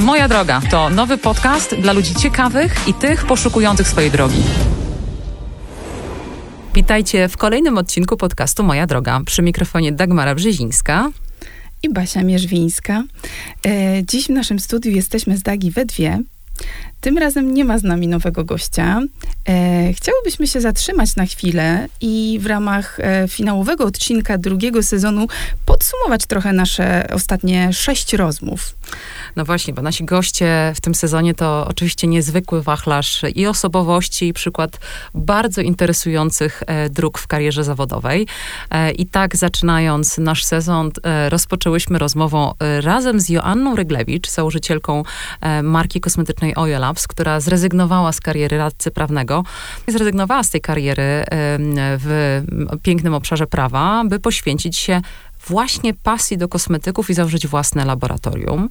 Moja droga to nowy podcast dla ludzi ciekawych i tych poszukujących swojej drogi. Witajcie w kolejnym odcinku podcastu Moja droga. Przy mikrofonie Dagmara Brzezińska i Basia Mierzwińska. E, dziś w naszym studiu jesteśmy z Dagi we dwie. Tym razem nie ma z nami nowego gościa. E, chciałobyśmy się zatrzymać na chwilę i w ramach e, finałowego odcinka drugiego sezonu podsumować trochę nasze ostatnie sześć rozmów. No właśnie, bo nasi goście w tym sezonie to oczywiście niezwykły wachlarz i osobowości, i przykład bardzo interesujących e, dróg w karierze zawodowej. E, I tak zaczynając nasz sezon, e, rozpoczęłyśmy rozmową e, razem z Joanną Ryglewicz, założycielką marki kosmetycznej Oil Labs, która zrezygnowała z kariery radcy prawnego. Zrezygnowała z tej kariery w pięknym obszarze prawa, by poświęcić się właśnie pasji do kosmetyków i założyć własne laboratorium.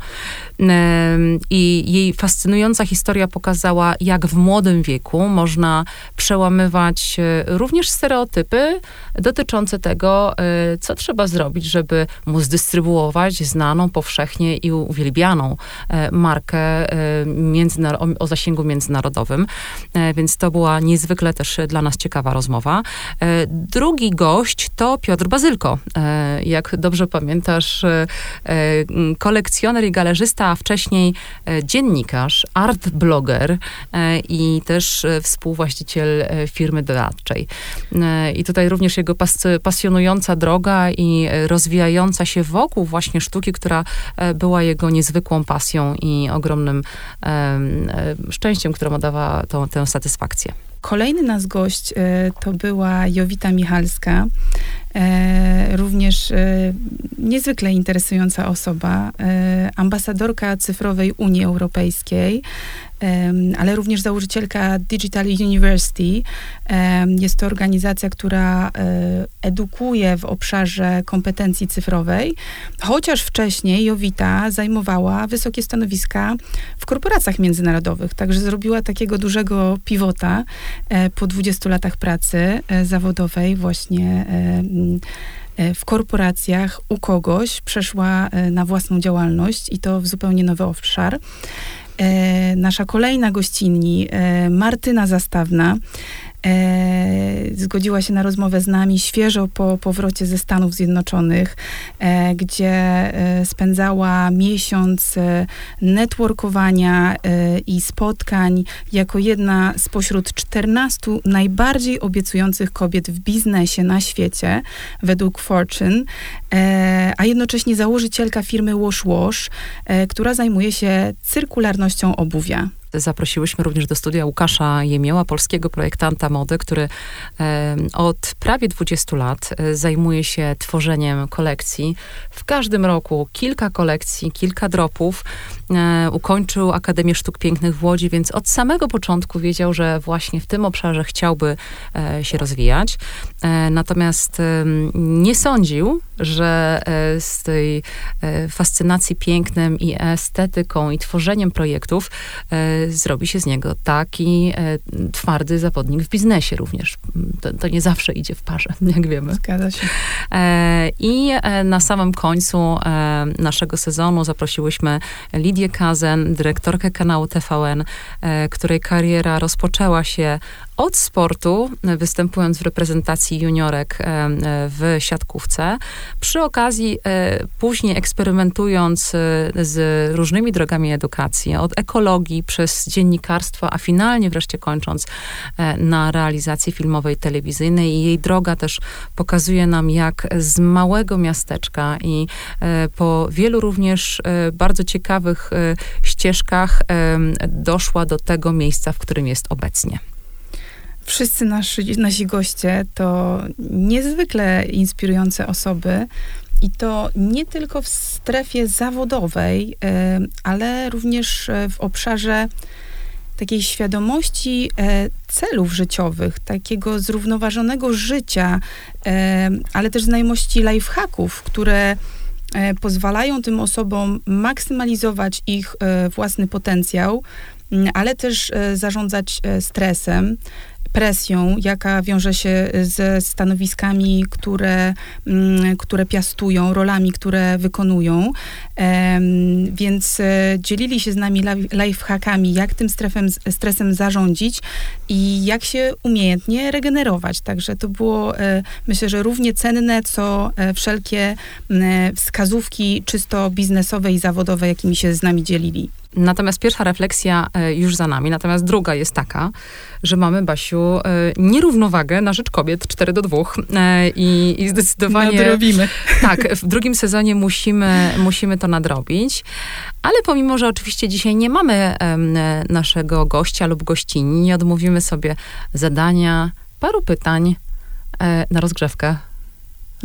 I jej fascynująca historia pokazała, jak w młodym wieku można przełamywać e, również stereotypy dotyczące tego, e, co trzeba zrobić, żeby móc dystrybuować znaną powszechnie i uwielbianą e, markę o zasięgu międzynarodowym. Więc to była niezwykle też dla nas ciekawa rozmowa. Drugi gość to Piotr Bazylko. Jak jak dobrze pamiętasz, e, e, kolekcjoner i galerzysta, a wcześniej e, dziennikarz, art blogger i też współwłaściciel firmy doradczej. I tutaj również jego pas pasjonująca droga i rozwijająca się wokół właśnie sztuki, która była jego niezwykłą pasją i ogromnym szczęściem, które mu dawa tą, tę satysfakcję. Kolejny nas gość to była Jowita Michalska. E, również e, niezwykle interesująca osoba, e, ambasadorka cyfrowej Unii Europejskiej, ale również założycielka Digital University. Jest to organizacja, która edukuje w obszarze kompetencji cyfrowej, chociaż wcześniej Jowita zajmowała wysokie stanowiska w korporacjach międzynarodowych, także zrobiła takiego dużego pivota po 20 latach pracy zawodowej właśnie E, w korporacjach u kogoś przeszła e, na własną działalność i to w zupełnie nowy obszar. E, nasza kolejna gościnni, Martyna Zastawna, e, zgodziła się na rozmowę z nami świeżo po powrocie ze Stanów Zjednoczonych, e, gdzie e, spędzała miesiąc e, networkowania e, i spotkań jako jedna spośród 14 najbardziej obiecujących kobiet w biznesie na świecie, według Fortune, e, a jednocześnie założycielka firmy Wash Wash, która zajmuje się cyrkularnością obuwia zaprosiłyśmy również do studia Łukasza Jemioła, polskiego projektanta mody, który od prawie 20 lat e, zajmuje się tworzeniem kolekcji. W każdym roku kilka kolekcji, kilka dropów. E, ukończył Akademię Sztuk Pięknych w Łodzi, więc od samego początku wiedział, że właśnie w tym obszarze chciałby e, się rozwijać. Natomiast nie sądził, że z tej fascynacji pięknem i estetyką i tworzeniem projektów zrobi się z niego taki e, twardy zawodnik w biznesie również. To, to, nie zawsze idzie w parze, jak wiemy. Zgadza się. E, I e, na samym końcu e, naszego sezonu zaprosiłyśmy Lidię Kazen, dyrektorkę kanału TVN, e, której kariera rozpoczęła się od sportu, występując w reprezentacji juniorek e, w siatkówce. Przy okazji e, później eksperymentując e, z różnymi drogami edukacji, od ekologii przez dziennikarstwo, a finalnie wreszcie kończąc na realizacji filmowej, telewizyjnej. I jej droga też pokazuje nam, jak z małego miasteczka i po wielu również bardzo ciekawych ścieżkach doszła do tego miejsca, w którym jest obecnie. Wszyscy nasi, nasi goście to niezwykle inspirujące osoby. I to nie tylko w strefie zawodowej, ale również e, w obszarze takiej świadomości e, celów życiowych, takiego zrównoważonego życia, ale też znajomości lifehacków, które e, pozwalają tym osobom maksymalizować ich własny potencjał, ale też zarządzać stresem, presją, jaka wiąże się ze stanowiskami, które, mm, które piastują, rolami, które wykonują. Więc e, dzielili się z nami lifehackami, jak tym strefem, stresem zarządzić i jak się umiejętnie regenerować. Także to było, e, myślę, że równie cenne, co e, wszelkie wskazówki czysto biznesowe i zawodowe, jakimi się z nami dzielili. Natomiast pierwsza refleksja e, już za nami. Natomiast druga jest taka, że mamy, Basiu, e, nierównowagę na rzecz kobiet 4 do 2 e, i, i zdecydowanie... Nadrobimy. Tak, w drugim sezonie musimy, musimy to nadrobić. Ale pomimo, że oczywiście dzisiaj nie mamy naszego gościa lub gościni, nie odmówimy sobie zadania, paru pytań na rozgrzewkę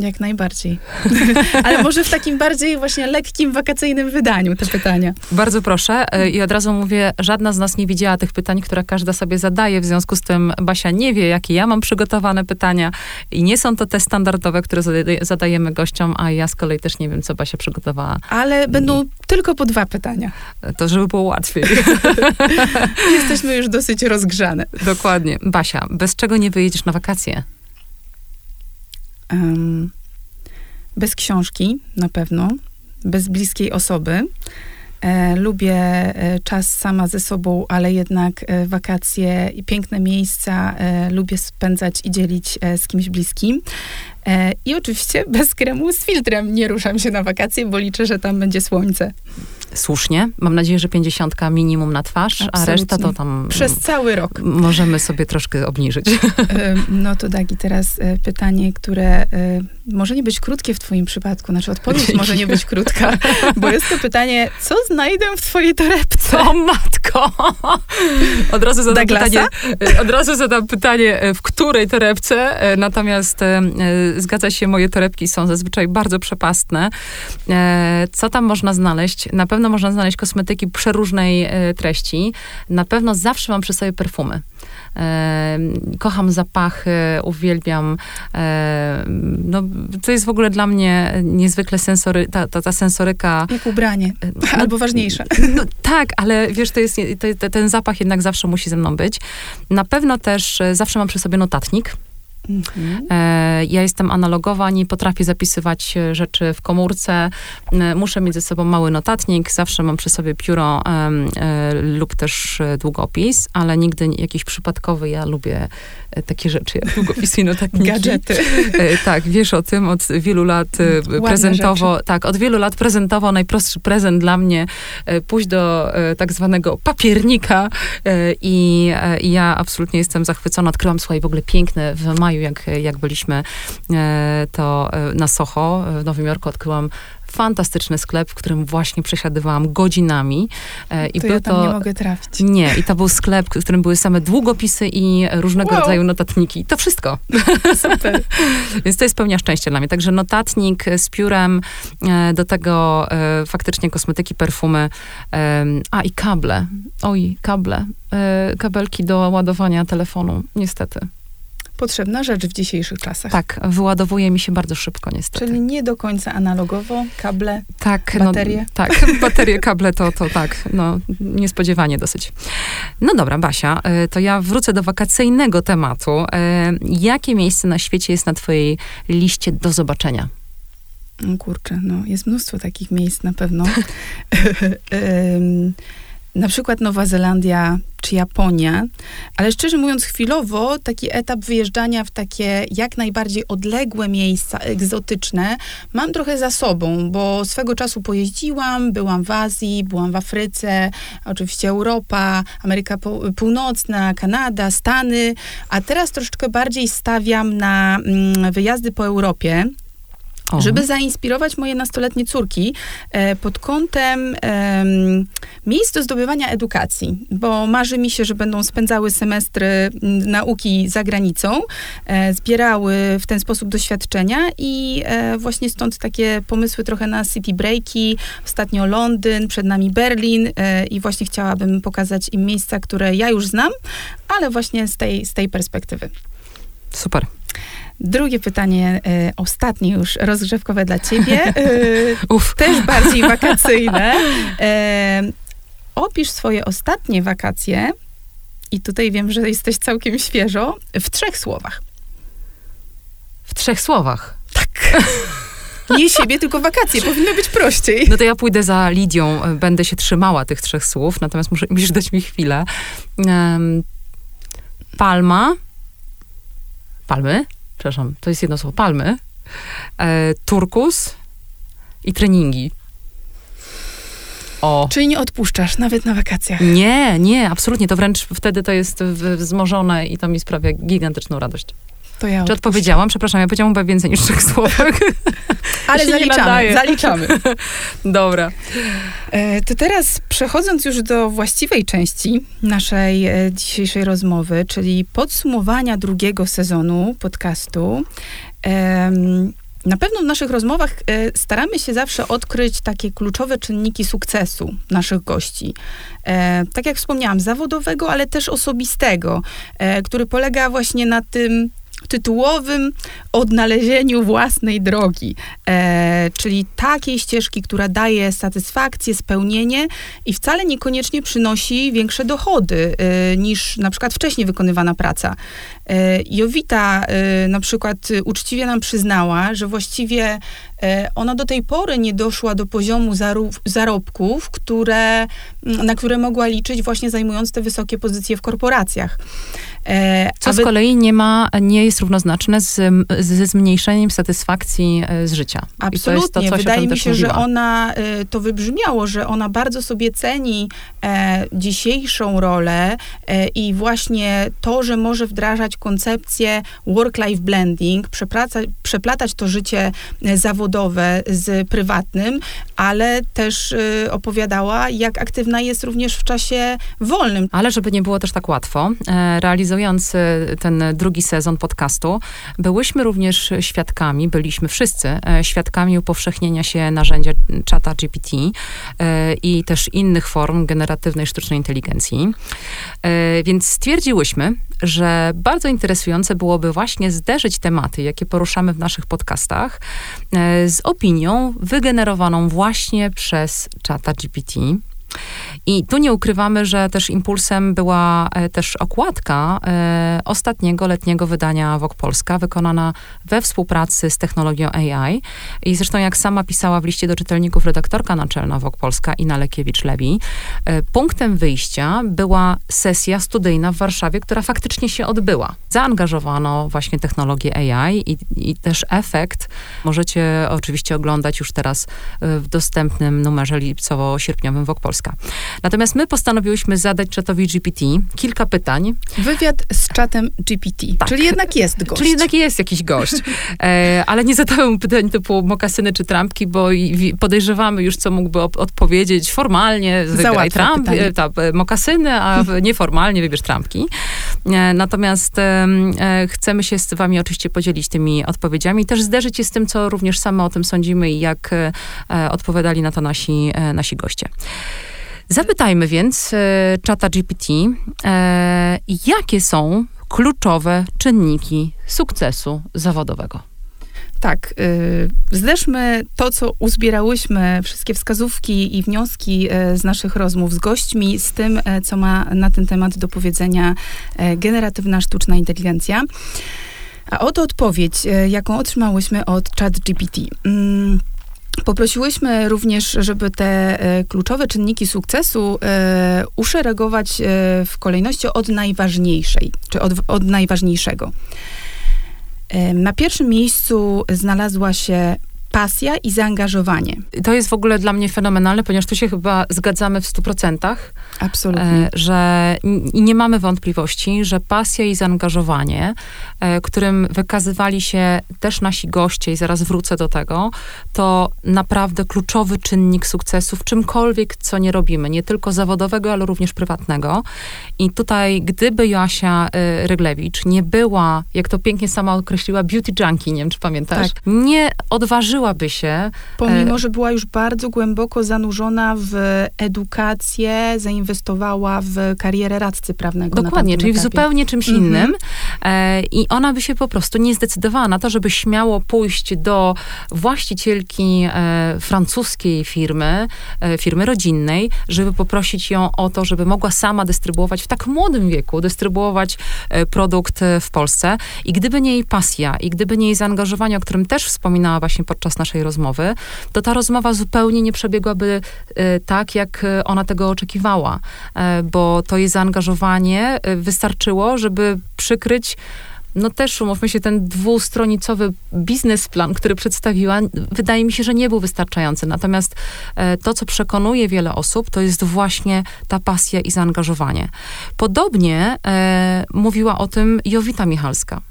jak najbardziej. Ale może w takim bardziej właśnie lekkim, wakacyjnym wydaniu te pytania. Bardzo proszę e, i od razu mówię, żadna z nas nie widziała tych pytań, które każda sobie zadaje, w związku z tym Basia nie wie, jakie ja mam przygotowane pytania i nie są to te standardowe, które zadajemy gościom, a ja z kolei też nie wiem, co Basia przygotowała. Ale będą I... tylko po dwa pytania. To żeby było łatwiej. Jesteśmy już dosyć rozgrzane. Dokładnie. Basia, bez czego nie wyjedziesz na wakacje? Um, bez książki na pewno, bez bliskiej osoby. E, lubię e, czas sama ze sobą, ale jednak e, wakacje i piękne miejsca e, lubię spędzać i dzielić e, z kimś bliskim. E, I oczywiście bez kremu z filtrem nie ruszam się na wakacje, bo liczę, że tam będzie słońce słusznie. Mam nadzieję, że pięćdziesiątka minimum na twarz, Absolutnie. a reszta to tam... Przez cały rok. Możemy sobie troszkę obniżyć. No to Dagi, teraz e, pytanie, które e, może nie być krótkie w twoim przypadku, znaczy odpowiedź może nie być krótka, bo jest to pytanie, co znajdę w twojej torebce? O matko! Od razu zadam pytanie, e, od razu zadam pytanie, w której torebce, natomiast zgadza się, moje torebki są zazwyczaj bardzo przepastne. Co tam można znaleźć? Na pewno można znaleźć kosmetyki przeróżnej e, treści. Na pewno zawsze mam przy sobie perfumy. E, kocham zapachy, uwielbiam. E, no, to jest w ogóle dla mnie niezwykle sensory, ta, ta, ta sensoryka. Jak ubranie, no, albo ważniejsze. No, tak, ale wiesz, to jest, to, ten zapach jednak zawsze musi ze mną być. Na pewno też zawsze mam przy sobie notatnik. Mhm. E, ja jestem analogowa, nie potrafię zapisywać e, rzeczy w komórce. E, muszę mieć ze sobą mały notatnik, zawsze mam przy sobie pióro lub też długopis, ale nigdy jakiś przypadkowy. Ja lubię takie rzeczy jak długopisy i notatniki. Gadżety. tak, wiesz o tym od wielu lat Ładne prezentowo, rzeczy. tak, od wielu lat prezentował najprostszy prezent dla mnie, pójść do tak zwanego papiernika i, i ja absolutnie jestem zachwycona. Odkryłam, słuchaj, w ogóle piękne w maju jak, jak byliśmy e, to e, na Soho w Nowym Jorku, odkryłam fantastyczny sklep, w którym właśnie przesiadywałam godzinami. E, I to był ja tam to, nie mogę trafić. Nie, i to był sklep, w którym były same długopisy i różnego wow. rodzaju notatniki. To wszystko. Super. Więc to jest pełnia szczęścia dla mnie. Także notatnik z piórem, do tego faktycznie kosmetyki, perfumy, a i kable. Oj, kable. Kabelki do ładowania telefonu, niestety potrzebna rzecz w dzisiejszych czasach. Tak, wyładowuje mi się bardzo szybko niestety. Czyli nie do końca analogowo, kable, tak, no, baterie. No, tak, baterie, kable to, to tak, no niespodziewanie dosyć. No dobra, Basia, y, to ja wrócę do wakacyjnego tematu. Y, jakie miejsce na świecie jest na twojej liście do zobaczenia? Kurczę, no jest mnóstwo takich miejsc na pewno. na przykład Nowa Zelandia czy Japonia, ale szczerze mówiąc, chwilowo taki etap wyjeżdżania w takie jak najbardziej odległe miejsca, egzotyczne, mam trochę za sobą, bo swego czasu pojeździłam, byłam w Azji, byłam w Afryce, oczywiście Europa, Ameryka Północna, Kanada, Stany, a teraz troszeczkę bardziej stawiam na mm, wyjazdy po Europie żeby zainspirować moje nastoletnie córki e, pod kątem e, miejsc do zdobywania edukacji, bo marzy mi się, że będą spędzały semestry nauki za granicą, e, zbierały w ten sposób doświadczenia i e, właśnie stąd takie pomysły trochę na city breaki, ostatnio Londyn, przed nami Berlin e, i właśnie chciałabym pokazać im miejsca, które ja już znam, ale właśnie z tej, z tej perspektywy. Super. Drugie pytanie, y, ostatnie już, rozgrzewkowe dla ciebie. Y, też bardziej wakacyjne. Y, opisz swoje ostatnie wakacje i tutaj wiem, że jesteś całkiem świeżo, w trzech słowach. W trzech słowach. Tak. Nie siebie, tylko wakacje. Powinno być prościej. No to ja pójdę za Lidią, e, będę się trzymała tych trzech słów, natomiast muszę, musisz dać mi chwilę. Um, palma. Palmy? Przepraszam, to jest jedno słowo. Palmy. E, turkus i treningi. O. Czyli nie odpuszczasz, nawet na wakacjach? Nie, nie, absolutnie. To wręcz wtedy to jest wzmożone i to mi sprawia gigantyczną radość. To ja Czy odpowiedziałam? Przepraszam, ja powiedziałam chyba więcej niż trzech słówek. Ale zaliczamy, zaliczamy. Dobra. E, to teraz przechodząc już do właściwej części naszej e, dzisiejszej rozmowy, czyli podsumowania drugiego sezonu podcastu. Na pewno w naszych rozmowach e, staramy się zawsze odkryć takie kluczowe czynniki sukcesu naszych gości. tak jak wspomniałam, zawodowego, ale też osobistego, który polega właśnie na tym tytułowym odnalezieniu własnej drogi, e, czyli takiej ścieżki, która daje satysfakcję, spełnienie i wcale niekoniecznie przynosi większe dochody e, niż na przykład wcześniej wykonywana praca. E, Jowita e, na przykład uczciwie nam przyznała, że właściwie e, ona do tej pory nie doszła do poziomu zarobków, które, na które mogła liczyć właśnie zajmując te wysokie pozycje w korporacjach. Co aby... z kolei nie ma, nie jest równoznaczne z, ze zmniejszeniem satysfakcji z życia. Absolutnie. To, Wydaje mi się, że ona, to wybrzmiało, że ona bardzo sobie ceni e, dzisiejszą rolę e, i właśnie to, że może wdrażać koncepcję work-life blending, przeplatać to życie e, zawodowe z prywatnym, ale też y, opowiadała, jak aktywna jest również w czasie wolnym. Ale żeby nie było też tak łatwo, e, realizując ten drugi sezon podcastu, byłyśmy również świadkami, byliśmy wszyscy świadkami upowszechnienia się narzędzia czata GPT i też innych form generatywnej sztucznej inteligencji. Więc stwierdziłyśmy, że bardzo interesujące byłoby właśnie zderzyć tematy, jakie poruszamy w naszych podcastach, e, z opinią wygenerowaną właśnie przez czata GPT. I tu nie ukrywamy, że też impulsem była e, też okładka e, ostatniego letniego wydania Wok Polska, wykonana we współpracy z technologią AI. I zresztą, jak sama pisała w liście do czytelników redaktorka naczelna Wok Polska, Ina Lekiewicz-Lewi, e, punktem wyjścia była sesja studyjna w Warszawie, która faktycznie się odbyła. Zaangażowano właśnie technologię AI i, i też efekt możecie oczywiście oglądać już teraz w dostępnym numerze lipcowo-sierpniowym Wok Polska. Natomiast my postanowiłyśmy zadać czatowi GPT kilka pytań. Wywiad z czatem GPT, tak. czyli jednak jest gość. Czyli jednak jest jakiś gość. E, ale nie zadałem pytań typu mokasyny czy trampki, bo podejrzewamy już, co mógłby odpowiedzieć formalnie. Wygraj Trump, e, ta, e, mokasyny, a nieformalnie wybierz trampki. E, natomiast e, chcemy się z wami oczywiście podzielić tymi odpowiedziami, też zderzyć się z tym, co również same o tym sądzimy i jak e, odpowiadali na to nasi, nasi goście. Zapytajmy więc e, czata GPT, e, jakie są kluczowe czynniki sukcesu zawodowego. Tak, y, zderzmy to, co uzbierałyśmy, wszystkie wskazówki i wnioski y, z naszych rozmów z gośćmi, z tym, y, co ma na ten temat do powiedzenia generatywna sztuczna inteligencja. A oto odpowiedź, jaką otrzymałyśmy od ChatGPT. Mm, Poprosiłyśmy również, żeby te e, kluczowe czynniki sukcesu e, uszeregować e, w kolejności od najważniejszej, czy od, od najważniejszego. Na pierwszym miejscu znalazła się pasja i zaangażowanie. To jest w ogóle dla mnie fenomenalne, ponieważ tu się chyba zgadzamy w stu procentach. Absolutnie. E, że i nie mamy wątpliwości, że pasja i zaangażowanie, e, którym wykazywali się też nasi goście, i zaraz wrócę do tego, to naprawdę kluczowy czynnik sukcesu w czymkolwiek, co nie robimy. Nie tylko zawodowego, ale również prywatnego. I tutaj, gdyby Joasia e, Ryglewicz nie była, jak to pięknie sama określiła, beauty junkie, nie wiem, czy pamiętasz, tak. nie odważyła się. Pomimo, e, że była już bardzo głęboko zanurzona w edukację, zainwestowała w karierę radcy prawnego. Dokładnie, czyli etapie. w zupełnie czymś -hmm. innym. E, I ona by się po prostu nie zdecydowała na to, żeby śmiało pójść do właścicielki e, francuskiej firmy, firmy rodzinnej, żeby poprosić ją o to, żeby mogła sama dystrybuować w tak młodym wieku, dystrybuować produkt w Polsce. I gdyby nie jej pasja, i gdyby nie jej zaangażowanie, o którym też wspominała właśnie podczas naszej rozmowy, to ta rozmowa zupełnie nie przebiegłaby tak, jak ona tego oczekiwała, bo to jej zaangażowanie wystarczyło, żeby przykryć no też, umówmy się, ten dwustronicowy biznesplan, który przedstawiła, wydaje mi się, że nie był wystarczający. Natomiast to, co przekonuje wiele osób, to jest właśnie ta pasja i zaangażowanie. Podobnie e, mówiła o tym Jowita Michalska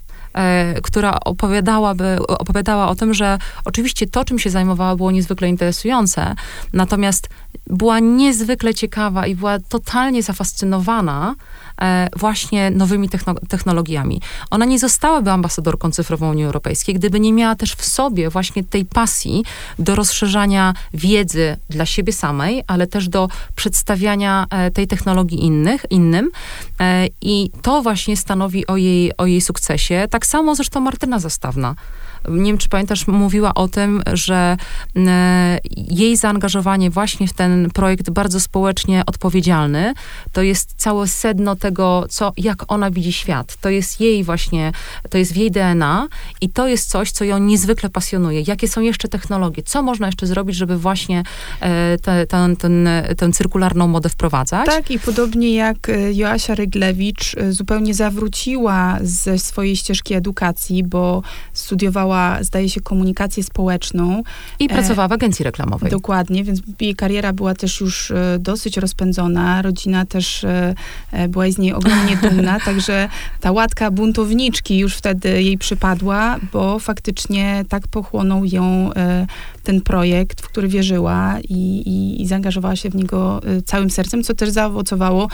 która opowiadałaby, opowiadała o tym, że oczywiście to, czym się zajmowała, było niezwykle interesujące, natomiast była niezwykle ciekawa i była totalnie zafascynowana E, właśnie nowymi technologiami. Ona nie zostałaby ambasadorką cyfrową Unii Europejskiej, gdyby nie miała też w sobie właśnie tej pasji do rozszerzania wiedzy dla siebie samej, ale też do przedstawiania e, tej technologii innych, innym. E, I to właśnie stanowi o jej, o jej sukcesie. Tak samo zresztą Martyna Zastawna nie wiem, czy pamiętasz, mówiła o tym, że e, jej zaangażowanie właśnie w ten projekt bardzo społecznie odpowiedzialny, to jest całe sedno tego, co, jak ona widzi świat. To jest jej właśnie, to jest w jej DNA i to jest coś, co ją niezwykle pasjonuje. Jakie są jeszcze technologie? Co można jeszcze zrobić, żeby właśnie e, te, ten, ten, tę cyrkularną modę wprowadzać? Tak, i podobnie jak e, Joasia Ryglewicz zupełnie zawróciła ze swojej ścieżki edukacji, bo studiowała zdaje się, komunikację społeczną. I e, pracowała w agencji reklamowej. Dokładnie, więc jej kariera była też już e, dosyć rozpędzona. Rodzina też e, była z niej ogromnie dumna, także ta łatka buntowniczki już wtedy jej przypadła, bo faktycznie tak pochłonął ją ten projekt, w który wierzyła i, i, i zaangażowała się w niego całym sercem, co też zaowocowało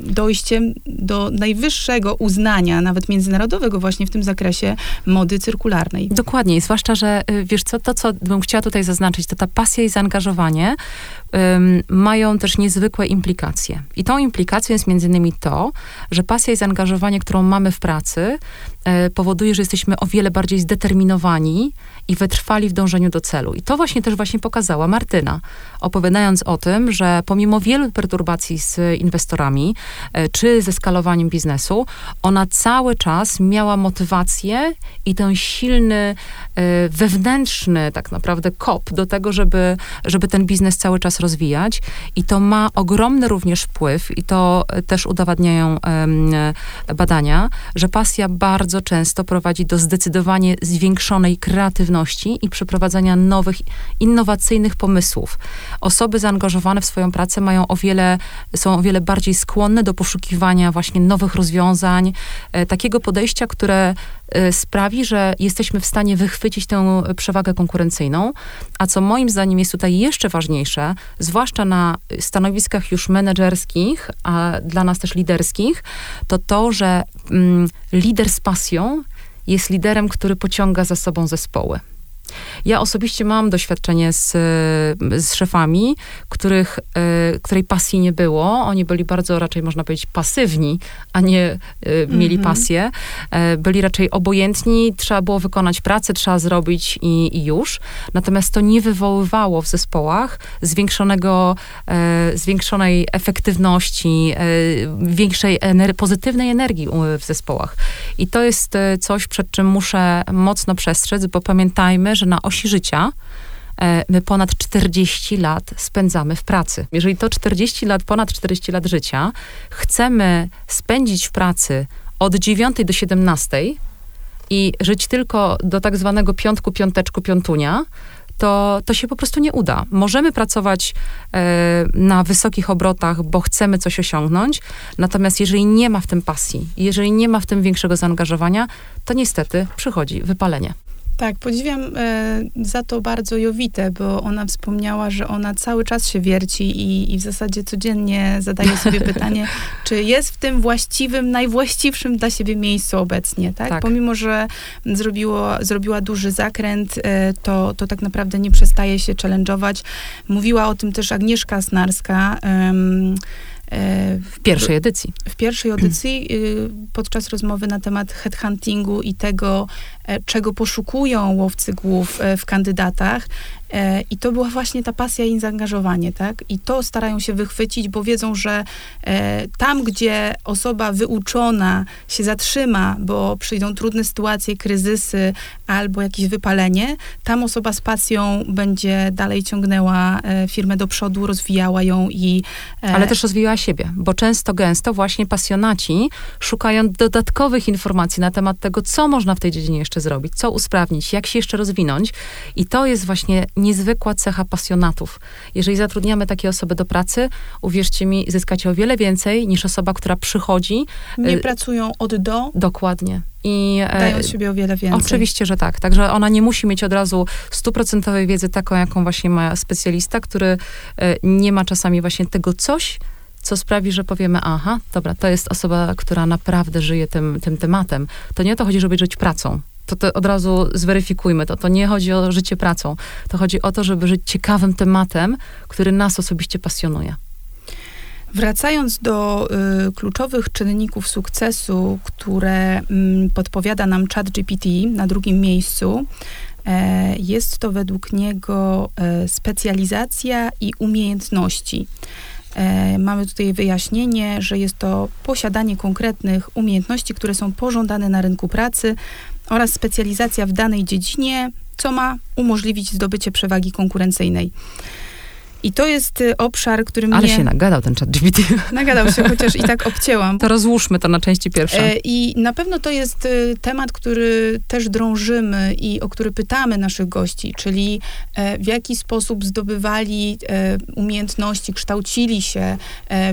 dojściem do najwyższego uznania, nawet międzynarodowego właśnie w tym zakresie mody cyrkularnej. Dokładnie, zwłaszcza, że y, wiesz co, to co bym chciała tutaj zaznaczyć, to ta pasja i zaangażowanie um, mają też niezwykłe implikacje. I tą implikacją jest między innymi to, że pasja i zaangażowanie, którą mamy w pracy, powoduje, że jesteśmy o wiele bardziej zdeterminowani i wytrwali w dążeniu do celu. I to właśnie też właśnie pokazała Martyna, opowiadając o tym, że pomimo wielu perturbacji z inwestorami, e, czy ze skalowaniem biznesu, ona cały czas miała motywację i ten silny, e, wewnętrzny tak naprawdę kop do tego, żeby, żeby ten biznes cały czas rozwijać i to ma ogromny również wpływ i to też udowadniają badania, że pasja bardzo często prowadzi do zdecydowanie zwiększonej kreatywności i przeprowadzania nowych, innowacyjnych pomysłów. Osoby zaangażowane w swoją pracę mają o wiele, są o wiele bardziej skłonne do poszukiwania właśnie nowych rozwiązań, e, takiego podejścia, które e, sprawi, że jesteśmy w stanie wychwycić tę przewagę konkurencyjną, a co moim zdaniem jest tutaj jeszcze ważniejsze, zwłaszcza na stanowiskach już menedżerskich, a dla nas też liderskich, to to, że mm, lider z pasją jest liderem, który pociąga za sobą zespoły. Ja osobiście mam doświadczenie z, z szefami, których, y, której pasji nie było. Oni byli bardzo raczej, można powiedzieć, pasywni, a nie y, mieli mm -hmm. pasję. Y, byli raczej obojętni, trzeba było wykonać pracę, trzeba zrobić i, i już. Natomiast to nie wywoływało w zespołach zwiększonego, zwiększonej efektywności, większej ener pozytywnej energii w zespołach. I to jest coś, przed czym muszę mocno przestrzec, bo pamiętajmy, że na osi życia e, my ponad 40 lat spędzamy w pracy. Jeżeli to 40 lat, ponad 40 lat życia chcemy spędzić w pracy od 9 do 17 i żyć tylko do tak zwanego piątku, piąteczku, piątunia, to, to się po prostu nie uda. Możemy pracować e, na wysokich obrotach, bo chcemy coś osiągnąć, natomiast jeżeli nie ma w tym pasji, jeżeli nie ma w tym większego zaangażowania, to niestety przychodzi wypalenie. Tak, podziwiam e, za to bardzo Jowitę, bo ona wspomniała, że ona cały czas się wierci i, i w zasadzie codziennie zadaje sobie pytanie, czy jest w tym właściwym, najwłaściwszym dla siebie miejscu obecnie, tak? Tak. Pomimo, że zrobiło, zrobiła duży zakręt, e, to, to tak naprawdę nie przestaje się challenge'ować. Mówiła o tym też Agnieszka Snarska, W pierwszej edycji. w pierwszej audycji y, podczas rozmowy na temat headhuntingu i tego, e, czego poszukują łowcy głów e, w kandydatach. E, I to była właśnie ta pasja i zaangażowanie, tak? I to starają się wychwycić, bo wiedzą, że e, tam, gdzie osoba wyuczona się zatrzyma, bo przyjdą trudne sytuacje, kryzysy albo jakieś wypalenie, tam osoba z pasją będzie dalej ciągnęła e, firmę do przodu, rozwijała ją i... Ale też rozwijała siebie, bo często, gęsto właśnie pasjonaci szukają dodatkowych informacji na temat tego, co można w tej dziedzinie jeszcze zrobić, co usprawnić, jak się jeszcze rozwinąć. I to jest właśnie niezwykła cecha pasjonatów. Jeżeli zatrudniamy takie osoby do pracy, uwierzcie mi, zyskacie o wiele więcej niż osoba, która przychodzi. nie y, pracują od do, Dokładnie. I e, dają z siebie o wiele więcej. Oczywiście, że tak. Także ona nie musi mieć od razu stuprocentowej wiedzy taką, jaką właśnie ma specjalista, który e, nie ma czasami właśnie tego coś, co sprawi, że powiemy, aha, dobra, to jest osoba, która naprawdę żyje tym, tym tematem. To nie o to chodzi, żeby żyć pracą. To, to od razu zweryfikujmy to. To nie chodzi o życie pracą. To chodzi o to, żeby żyć ciekawym tematem, który nas osobiście pasjonuje. Wracając do y, kluczowych czynników sukcesu, które mm, podpowiada nam ChatGPT na drugim miejscu, e, jest to według niego e, specjalizacja i umiejętności. E, mamy tutaj wyjaśnienie, że jest to posiadanie konkretnych umiejętności, które są pożądane na rynku pracy oraz specjalizacja w danej dziedzinie, co ma umożliwić zdobycie przewagi konkurencyjnej. I to jest y, obszar, który mnie... Ale się nagadał ten chat GPT. Nagadał się, chociaż i tak obcięłam. To rozłóżmy to na części pierwsze. E, I na pewno to jest y, temat, który też drążymy i o który pytamy naszych gości, czyli e, w jaki sposób zdobywali e, umiejętności, kształcili się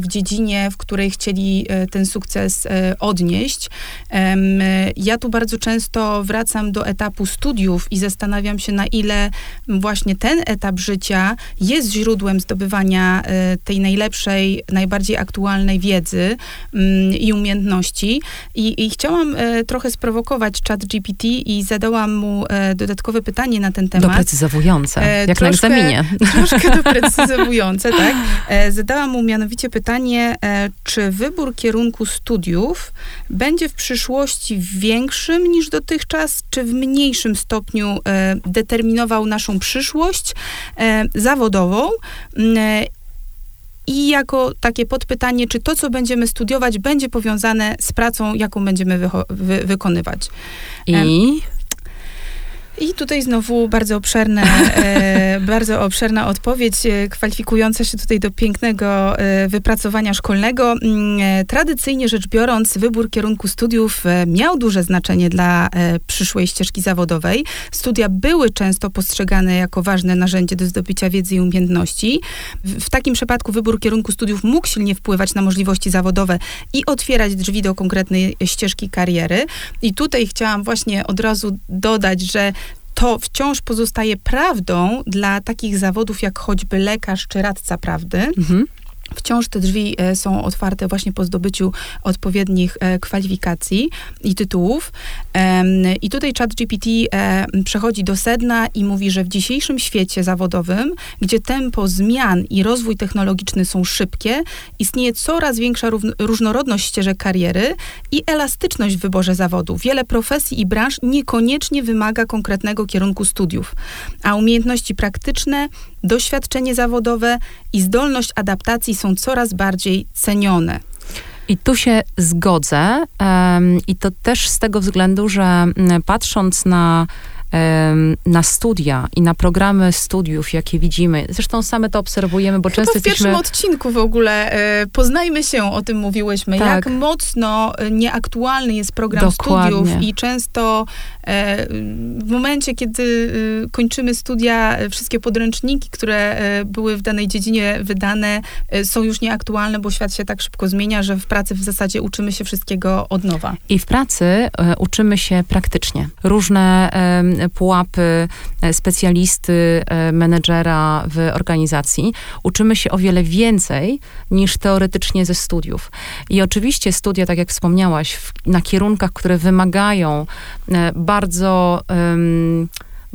w dziedzinie, w której chcieli ten sukces odnieść. Ja tu bardzo często wracam do etapu studiów i zastanawiam się, na ile właśnie ten etap życia jest źródłem zdobywania e, tej najlepszej, najbardziej aktualnej wiedzy mm, i umiejętności. I, i chciałam e, trochę sprowokować chat GPT i zadałam mu e, dodatkowe pytanie na ten temat. Doprecyzowujące, E, jak na troszkę- egzaminie. Troszkę doprecyzowujące, tak. E, Zadałam mu mianowicie pytanie, e, czy wybór kierunku studiów będzie w przyszłości większym niż dotychczas, czy w mniejszym stopniu determinował naszą przyszłość zawodową? Mm, e, I jako takie podpytanie, czy to, co będziemy studiować, będzie powiązane z pracą, jaką będziemy wy- wykonywać. I I tutaj znowu bardzo obszerne, e, bardzo obszerna odpowiedź, e, kwalifikująca się tutaj do pięknego e, wypracowania szkolnego. Mm, e, Tradycyjnie rzecz biorąc, wybór kierunku studiów e, miał duże znaczenie dla e, przyszłej ścieżki zawodowej. Studia były często postrzegane jako ważne narzędzie do zdobycia wiedzy i umiejętności. W, w takim przypadku wybór kierunku studiów mógł silnie wpływać na możliwości zawodowe i otwierać drzwi do konkretnej ścieżki kariery. I tutaj chciałam właśnie od razu dodać, że to wciąż pozostaje prawdą dla takich zawodów jak choćby lekarz czy radca prawdy. mhm. Wciąż te drzwi e, są otwarte właśnie po zdobyciu odpowiednich e, kwalifikacji i tytułów. I tutaj ChatGPT e, przechodzi do sedna i mówi, że w dzisiejszym świecie zawodowym, gdzie tempo zmian i rozwój technologiczny są szybkie, istnieje coraz większa różnorodność ścieżek kariery i elastyczność w wyborze zawodu. Wiele profesji i branż niekoniecznie wymaga konkretnego kierunku studiów, a umiejętności praktyczne, doświadczenie zawodowe i zdolność adaptacji są coraz bardziej cenione. I tu się zgodzę. I to też z tego względu, że mm, patrząc na, na studia i na programy studiów, jakie widzimy, zresztą same to obserwujemy, bo Chyba często w pierwszym jesteśmy... odcinku w ogóle e, poznajmy się, o tym mówiłyśmy, Tak. jak mocno e, nieaktualny jest program Dokładnie. studiów i często e, w momencie, kiedy kończymy studia, wszystkie podręczniki, które były w danej dziedzinie wydane, są już nieaktualne, bo świat się tak szybko zmienia, że w pracy w zasadzie uczymy się wszystkiego od nowa. I w pracy uczymy się praktycznie. Różne pułapy specjalisty, menedżera w organizacji, uczymy się o wiele więcej niż teoretycznie ze studiów. I oczywiście studia, tak jak wspomniałaś, w, na kierunkach, które wymagają bardzo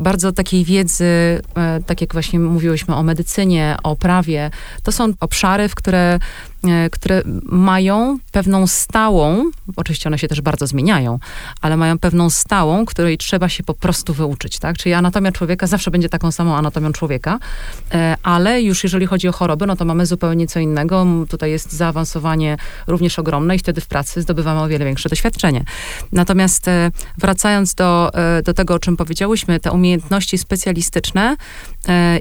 bardzo takiej wiedzy, e, tak jak właśnie mówiłyśmy o medycynie, o prawie. To są obszary, w które E, które mają pewną stałą, oczywiście one się też bardzo zmieniają, ale mają pewną stałą, której trzeba się po prostu wyuczyć, tak? Czyli anatomia człowieka zawsze będzie taką samą anatomią człowieka, e, ale już jeżeli chodzi o choroby, no to mamy zupełnie co innego. Tutaj jest zaawansowanie również ogromne i wtedy w pracy zdobywamy o wiele większe doświadczenie. Natomiast e, wracając do, do tego, o czym powiedziałyśmy, te umiejętności specjalistyczne,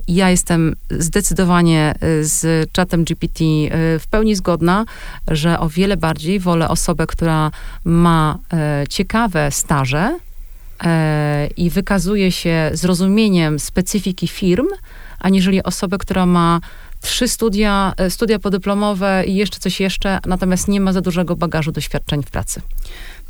ja jestem zdecydowanie z czatem GPT w pełni zgodna, że o wiele bardziej wolę osobę, która ma e, ciekawe staże e, i wykazuje się zrozumieniem specyfiki firm, aniżeli osobę, która ma trzy studia, e, studia podyplomowe i jeszcze coś jeszcze, natomiast nie ma za dużego bagażu doświadczeń w pracy.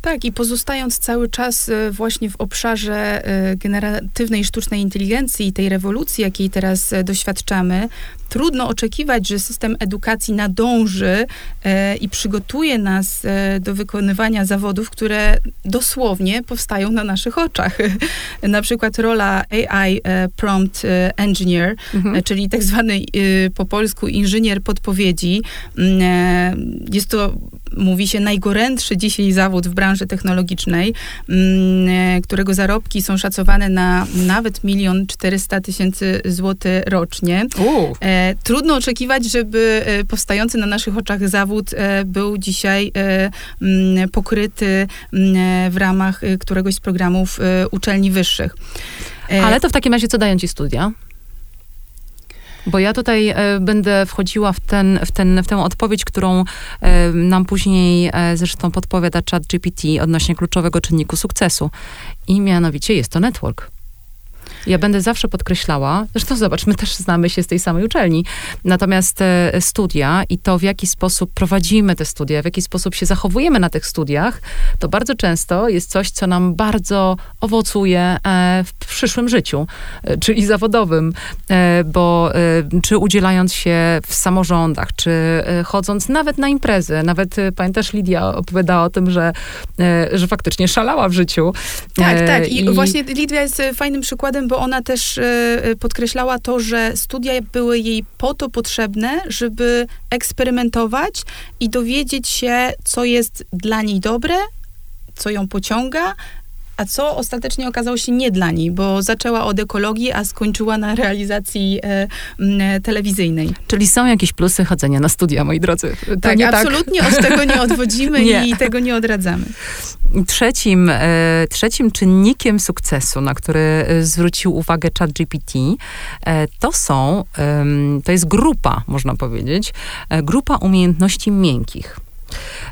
Tak, i pozostając cały czas e, właśnie w obszarze e, generatywnej sztucznej inteligencji i tej rewolucji, jakiej teraz e, doświadczamy, trudno oczekiwać, że system edukacji nadąży i przygotuje nas do wykonywania zawodów, które dosłownie powstają na naszych oczach. na przykład rola AI Prompt Engineer, mhm. czyli tak zwany po polsku inżynier podpowiedzi. Mm, jest to mówi się, najgorętszy dzisiaj zawód w branży technologicznej, mm, e, którego zarobki są szacowane na nawet milion czterysta tysięcy złotych rocznie. E, trudno oczekiwać, żeby e, powstający na naszych oczach zawód był dzisiaj mm, pokryty mm, w ramach któregoś z programów uczelni wyższych. Ale to w takim razie co dają ci studia? Bo ja tutaj e, będę wchodziła w, ten, w, ten, w tę odpowiedź, którą e, nam później e, zresztą podpowiada chat GPT odnośnie kluczowego czynniku sukcesu. I mianowicie jest to network. Ja będę zawsze podkreślała, zresztą zobacz, my też znamy się z tej samej uczelni, natomiast e, studia i to, w jaki sposób prowadzimy te studia, w jaki sposób się zachowujemy na tych studiach, to bardzo często jest coś, co nam bardzo owocuje e, w przyszłym życiu, e, czyli zawodowym, bo czy udzielając się w samorządach, czy chodząc nawet na imprezy, nawet pamiętasz, Lidia opowiadała o tym, że, że faktycznie szalała w życiu. Tak, tak. I, I właśnie Lidia jest fajnym przykładem, bo ona też e, e, podkreślała to, że studia były jej po to potrzebne, żeby eksperymentować i dowiedzieć się, co jest dla niej dobre, co ją pociąga, a co ostatecznie okazało się nie dla niej, bo zaczęła od ekologii, a skończyła na realizacji e, m, telewizyjnej. Czyli są jakieś plusy chodzenia na studia, moi drodzy. To tak, tak? absolutnie tak. od tego nie odwodzimy nie. i tego nie odradzamy. Trzecim, e, trzecim czynnikiem sukcesu, na który e, zwrócił uwagę ChatGPT, e, to są, to jest grupa, można powiedzieć, grupa umiejętności miękkich.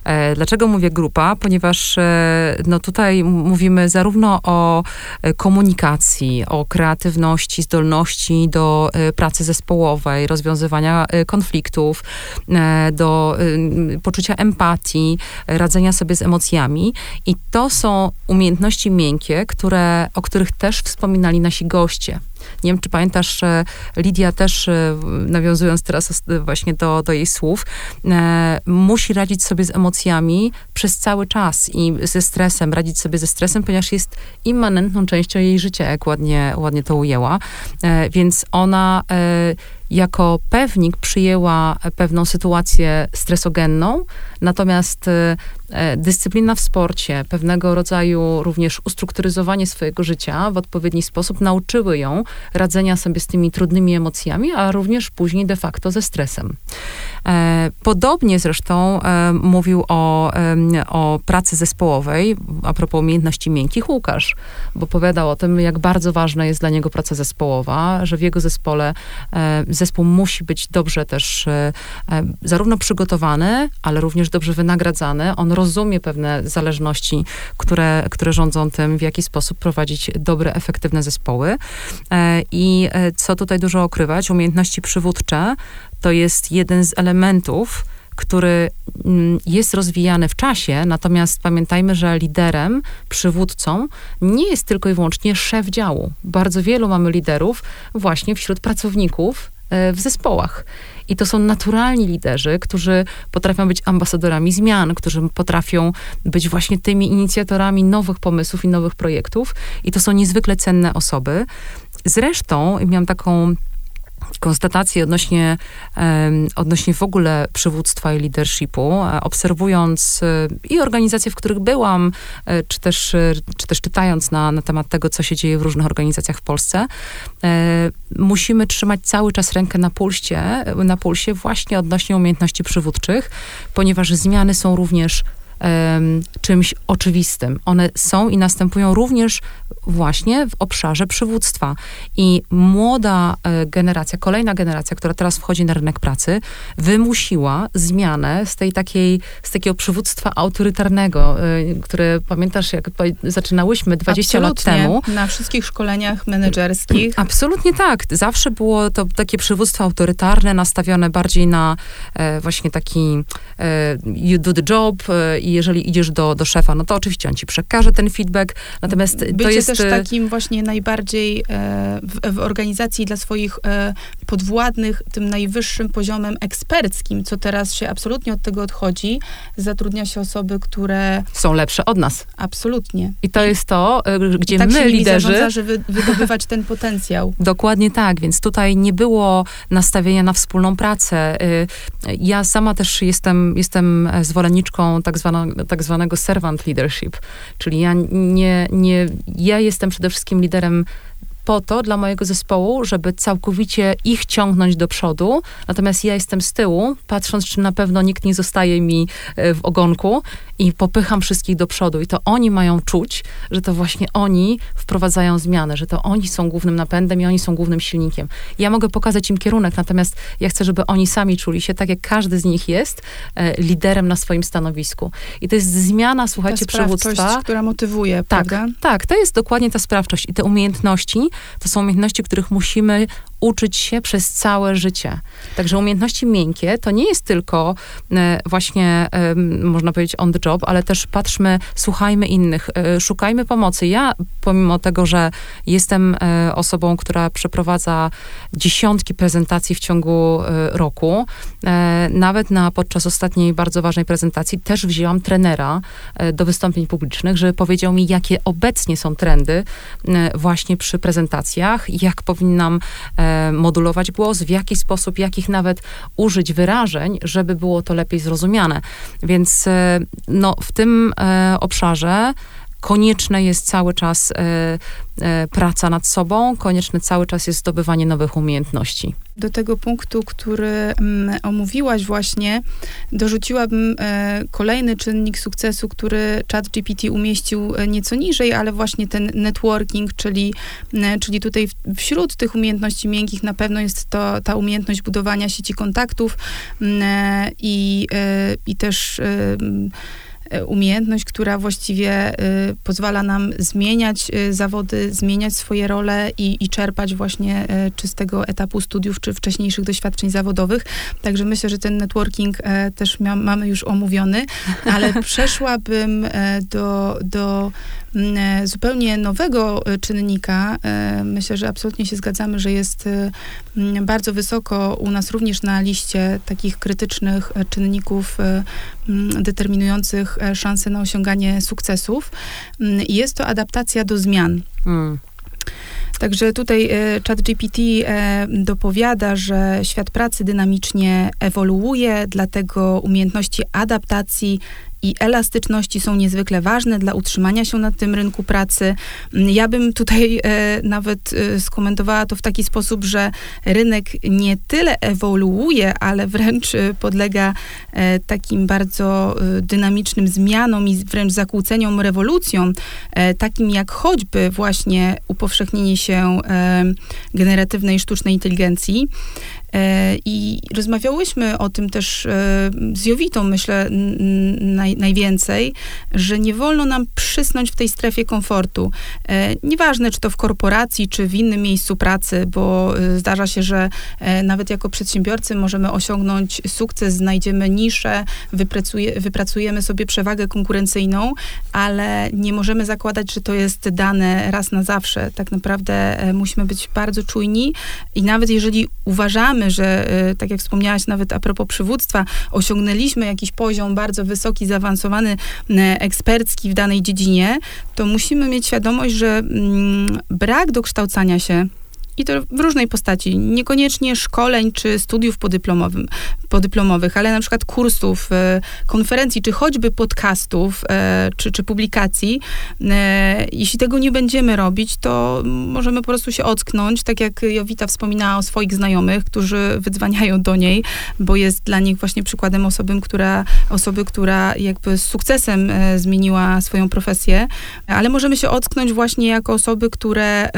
E, dlaczego mówię grupa? Ponieważ e, no tutaj mówimy zarówno o e, komunikacji, o kreatywności, zdolności do pracy zespołowej, rozwiązywania konfliktów, do poczucia empatii, radzenia sobie z emocjami. I to są umiejętności miękkie, które, o których też wspominali nasi goście. Nie wiem, czy pamiętasz, Lidia też, nawiązując teraz właśnie do, do jej słów, musi radzić sobie z emocjami przez cały czas i ze stresem, radzić sobie ze stresem, ponieważ jest immanentną częścią jej życia, jak ładnie, ładnie to ujęła. E, więc ona e, jako pewnik przyjęła pewną sytuację stresogenną, natomiast e, dyscyplina w sporcie, pewnego rodzaju również ustrukturyzowanie swojego życia w odpowiedni sposób nauczyły ją radzenia sobie z tymi trudnymi emocjami, a również później de facto ze stresem. E, podobnie zresztą e, mówił o, o pracy zespołowej, a propos umiejętności miękkich, Łukasz, bo opowiadał o tym, jak bardzo ważna jest dla niego praca zespołowa, że w jego zespole zespół musi być dobrze też e, e, zarówno przygotowany, ale również dobrze wynagradzany. On rozumie pewne zależności, które, które rządzą tym, w jaki sposób prowadzić dobre, efektywne zespoły. E, I co tutaj dużo okrywać, umiejętności przywódcze to jest jeden z elementów, który mm, jest rozwijany w czasie, natomiast pamiętajmy, że liderem, przywódcą nie jest tylko i wyłącznie szef działu. Bardzo wielu mamy liderów właśnie wśród pracowników w zespołach. I to są naturalni liderzy, którzy potrafią być ambasadorami zmian, którzy potrafią być właśnie tymi inicjatorami nowych pomysłów i nowych projektów. I to są niezwykle cenne osoby. Zresztą miałam taką konstatacje odnośnie, odnośnie w ogóle przywództwa i leadershipu, e, obserwując e, i organizacje, w których byłam, e, czy też, czy też czytając na, na temat tego, co się dzieje w różnych organizacjach w Polsce, musimy trzymać cały czas rękę na pulsie, na pulsie właśnie odnośnie umiejętności przywódczych, ponieważ zmiany są również czymś oczywistym. One są i następują również właśnie w obszarze przywództwa. I młoda e, generacja, kolejna generacja, która teraz wchodzi na rynek pracy, wymusiła zmianę z tej takiej, z takiego przywództwa autorytarnego, e, które pamiętasz, jak zaczynałyśmy 20 Absolutnie. lat temu. Na wszystkich szkoleniach menedżerskich. Absolutnie tak. Zawsze było to takie przywództwo autorytarne, nastawione bardziej na e, właśnie taki you do the job i jeżeli idziesz do, do szefa, no to oczywiście on ci przekaże ten feedback, natomiast Bycie to jest... też takim właśnie najbardziej e, w, w, organizacji dla swoich e, podwładnych, tym najwyższym poziomem eksperckim, co teraz się absolutnie od tego odchodzi, zatrudnia się osoby, które... Są lepsze od nas. Absolutnie. I to jest to, e, gdzie tak my, się liderzy... Zarządza, żeby wydobywać ten potencjał. Dokładnie tak, więc tutaj nie było nastawienia na wspólną pracę. Ja sama też jestem, jestem zwolenniczką tak tak zwanego servant leadership, czyli ja nie, nie, ja jestem przede wszystkim liderem po to dla mojego zespołu, żeby całkowicie ich ciągnąć do przodu, natomiast ja jestem z tyłu, patrząc, czy na pewno nikt nie zostaje mi e, w ogonku i popycham wszystkich do przodu. I to oni mają czuć, że to właśnie oni wprowadzają zmianę, że to oni są głównym napędem i oni są głównym silnikiem. Ja mogę pokazać im kierunek, natomiast ja chcę, żeby oni sami czuli się tak, jak każdy z nich jest, e, liderem na swoim stanowisku. I to jest zmiana, słuchajcie, ta przywództwa. która motywuje, tak, prawda? Tak, to jest dokładnie ta sprawczość i te umiejętności, to są umiejętności, których musimy uczyć się przez całe życie. Także umiejętności miękkie to nie jest tylko e, właśnie, e, można powiedzieć, on the job, ale też patrzmy, słuchajmy innych, e, szukajmy pomocy. Ja, pomimo tego, że jestem osobą, która przeprowadza dziesiątki prezentacji w ciągu roku, nawet na podczas ostatniej bardzo ważnej prezentacji też wzięłam trenera do wystąpień publicznych, żeby powiedział mi, jakie obecnie są trendy właśnie przy prezentacjach, jak powinnam modulować głos, w jaki sposób, jakich nawet użyć wyrażeń, żeby było to lepiej zrozumiane. Więc e, no, w tym e, obszarze konieczne jest cały czas e, e, praca nad sobą, konieczne cały czas jest zdobywanie nowych umiejętności. Do tego punktu, który mm, omówiłaś właśnie, dorzuciłabym e, kolejny czynnik sukcesu, który ChatGPT umieścił nieco niżej, ale właśnie ten networking, czyli, czyli tutaj wśród tych umiejętności miękkich na pewno jest to ta umiejętność budowania sieci kontaktów mm, i, i też umiejętność, która właściwie y, pozwala nam zmieniać y, zawody, zmieniać swoje role i, i czerpać właśnie y, czy z tego etapu studiów, czy wcześniejszych doświadczeń zawodowych. Także myślę, że ten networking e, też mamy już omówiony, ale przeszłabym e, do, do E, zupełnie nowego e, czynnika. E, myślę, że absolutnie się zgadzamy, że jest bardzo wysoko u nas również na liście takich krytycznych czynników determinujących szanse na osiąganie sukcesów. I jest to adaptacja do zmian. Hmm. Także tutaj ChatGPT dopowiada, że świat pracy dynamicznie ewoluuje, dlatego umiejętności adaptacji i elastyczności są niezwykle ważne dla utrzymania się na tym rynku pracy. Ja bym tutaj e, nawet e, skomentowała to w taki sposób, że rynek nie tyle ewoluuje, ale wręcz e, podlega e, takim bardzo e, dynamicznym zmianom i wręcz zakłóceniom, rewolucjom, e, takim jak choćby właśnie upowszechnienie się generatywnej sztucznej inteligencji. I rozmawiałyśmy o tym też z Jowitą, myślę, naj, najwięcej, że nie wolno nam przysnąć w tej strefie komfortu. Nieważne, czy to w korporacji, czy w innym miejscu pracy, bo zdarza się, że nawet jako przedsiębiorcy możemy osiągnąć sukces, znajdziemy niszę, wypracuje, wypracujemy sobie przewagę konkurencyjną, ale nie możemy zakładać, że to jest dane raz na zawsze. Tak naprawdę e, musimy być bardzo czujni i nawet jeżeli uważamy, że, e, tak jak wspomniałaś nawet a propos przywództwa, osiągnęliśmy jakiś poziom bardzo wysoki, zaawansowany, ekspercki w danej dziedzinie, to musimy mieć świadomość, że mm, brak dokształcania się i to w różnej postaci. Niekoniecznie szkoleń czy studiów podyplomowym, podyplomowych, ale na przykład kursów, e, konferencji, czy choćby podcastów, e, czy, czy publikacji. E, jeśli tego nie będziemy robić, to możemy po prostu się ocknąć, tak jak Jowita wspominała o swoich znajomych, którzy wydzwaniają do niej, bo jest dla nich właśnie przykładem osoby, która, osoby, która jakby z sukcesem zmieniła swoją profesję, ale możemy się ocknąć właśnie jako osoby, które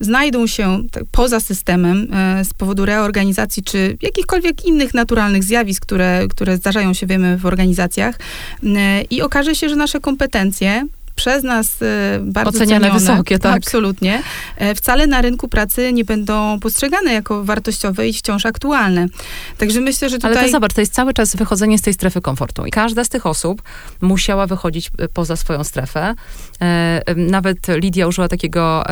znajdą się poza systemem e, z powodu reorganizacji czy jakichkolwiek innych naturalnych zjawisk, które, które zdarzają się, wiemy, w organizacjach e, i okaże się, że nasze kompetencje przez nas e, bardzo Oceniane cenione, wysokie, tak. Absolutnie. E, wcale na rynku pracy nie będą postrzegane jako wartościowe i wciąż aktualne. Także myślę, że tutaj... Ale to zobacz, to jest cały czas wychodzenie z tej strefy komfortu. I każda z tych osób musiała wychodzić e, poza swoją strefę. Nawet Lidia użyła takiego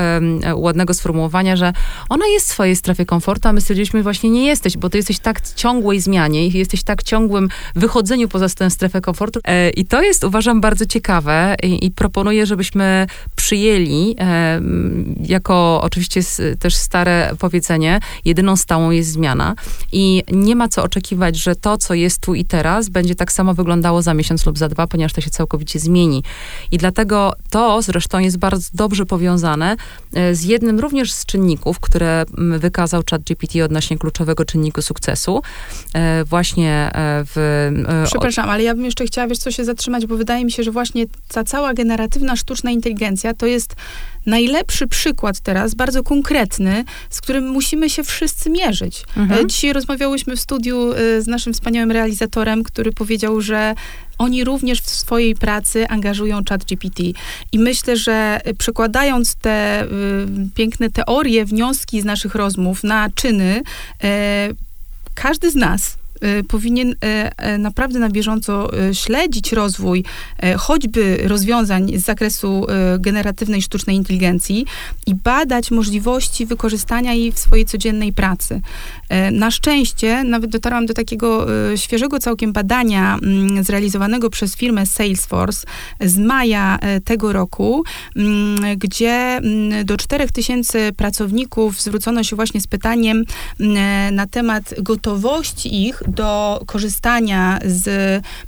ładnego sformułowania, że ona jest w swojej strefie komfortu, a my stwierdziliśmy, właśnie nie jesteś, bo ty jesteś tak ciągłej zmianie i jesteś tak ciągłym wychodzeniu poza tę strefę komfortu. I to jest, uważam, bardzo ciekawe i, i proponuję, żebyśmy przyjęli, e, jako oczywiście też stare powiedzenie, jedyną stałą jest zmiana i nie ma co oczekiwać, że to, co jest tu i teraz, będzie tak samo wyglądało za miesiąc lub za dwa, ponieważ to się całkowicie zmieni. I dlatego to zresztą jest bardzo dobrze powiązane e, z jednym również z czynników, które wykazał ChatGPT odnośnie kluczowego czynniku sukcesu. E, właśnie w... Przepraszam, ale ja bym jeszcze chciała, wiesz co, się zatrzymać, bo wydaje mi się, że właśnie ta cała generacja generatywna sztuczna inteligencja to jest najlepszy przykład teraz, bardzo konkretny, z którym musimy się wszyscy mierzyć. Mhm. E, dzisiaj rozmawiałyśmy w studiu e, z naszym wspaniałym realizatorem, który powiedział, że oni również w swojej pracy angażują chat GPT. I myślę, że przekładając te y, piękne teorie, wnioski z naszych rozmów na czyny, y, każdy z nas powinien y, y, naprawdę na bieżąco śledzić rozwój choćby rozwiązań z zakresu generatywnej sztucznej inteligencji i badać możliwości wykorzystania jej w swojej codziennej pracy. Na szczęście nawet dotarłam do takiego świeżego całkiem badania mm, zrealizowanego przez firmę Salesforce z maja tego roku, mm, gdzie mm, do 4000 pracowników zwrócono się właśnie z pytaniem na temat gotowości ich do korzystania z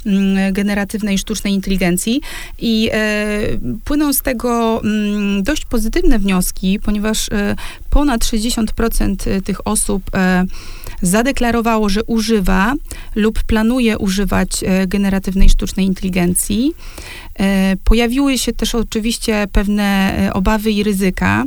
mm, generatywnej sztucznej inteligencji i e, płyną z tego mm, dość pozytywne wnioski, ponieważ e, ponad 60% tych osób e, zadeklarowało, że używa lub planuje używać generatywnej sztucznej inteligencji. Pojawiły się też oczywiście pewne obawy i ryzyka.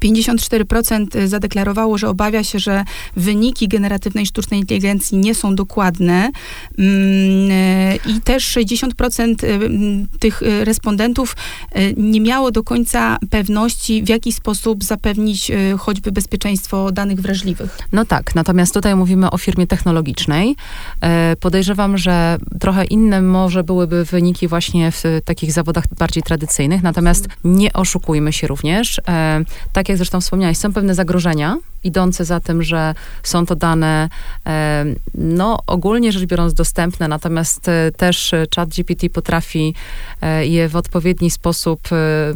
54% zadeklarowało, że obawia się, że wyniki generatywnej sztucznej inteligencji nie są dokładne mm, i też 60% y, tych respondentów y, nie miało do końca pewności, w jaki sposób zapewnić y, choćby bezpieczeństwo danych wrażliwych. No tak, natomiast tutaj mówimy o firmie technologicznej. E, podejrzewam, że trochę inne może byłyby wyniki właśnie w takich zawodach bardziej tradycyjnych, natomiast nie oszukujmy się również. E, tak tak jak zresztą wspomniałeś, są pewne zagrożenia idące za tym, że są to dane, e, no ogólnie rzecz biorąc dostępne, natomiast e, też chat GPT potrafi e, je w odpowiedni sposób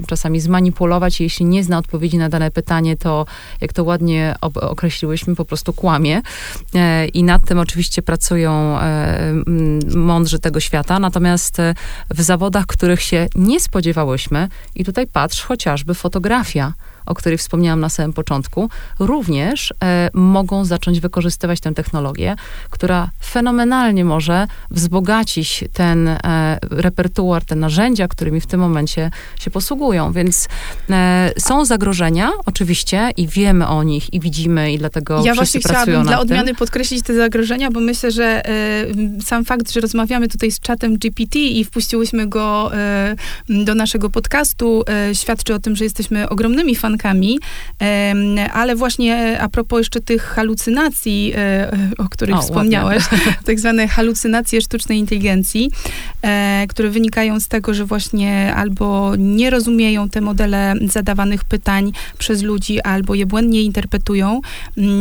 czasami zmanipulować. Jeśli nie zna odpowiedzi na dane pytanie, to jak to ładnie określiłyśmy, po prostu kłamie. I nad tym oczywiście pracują mądrzy tego świata. Natomiast w zawodach, których się nie spodziewałyśmy, i tutaj patrz chociażby fotografia o której wspomniałam na samym początku, również e, mogą zacząć wykorzystywać tę technologię, która fenomenalnie może wzbogacić ten e, repertuar, te narzędzia, którymi w tym momencie się posługują. Więc e, są zagrożenia, oczywiście, i wiemy o nich, i widzimy, i dlatego ja wszyscy właśnie chciałabym dla odmiany podkreślić te zagrożenia, bo myślę, że e, sam fakt, że rozmawiamy tutaj z czatem GPT i wpuściłyśmy go e, do naszego podcastu, e, świadczy o tym, że jesteśmy ogromnymi fankami, e, ale właśnie a propos jeszcze tych halucynacji, e, o których O, wspomniałeś, tak zwane halucynacje sztucznej inteligencji, e, które wynikają z tego, że właśnie albo nie rozumieją te modele zadawanych pytań przez ludzi, albo je błędnie interpretują,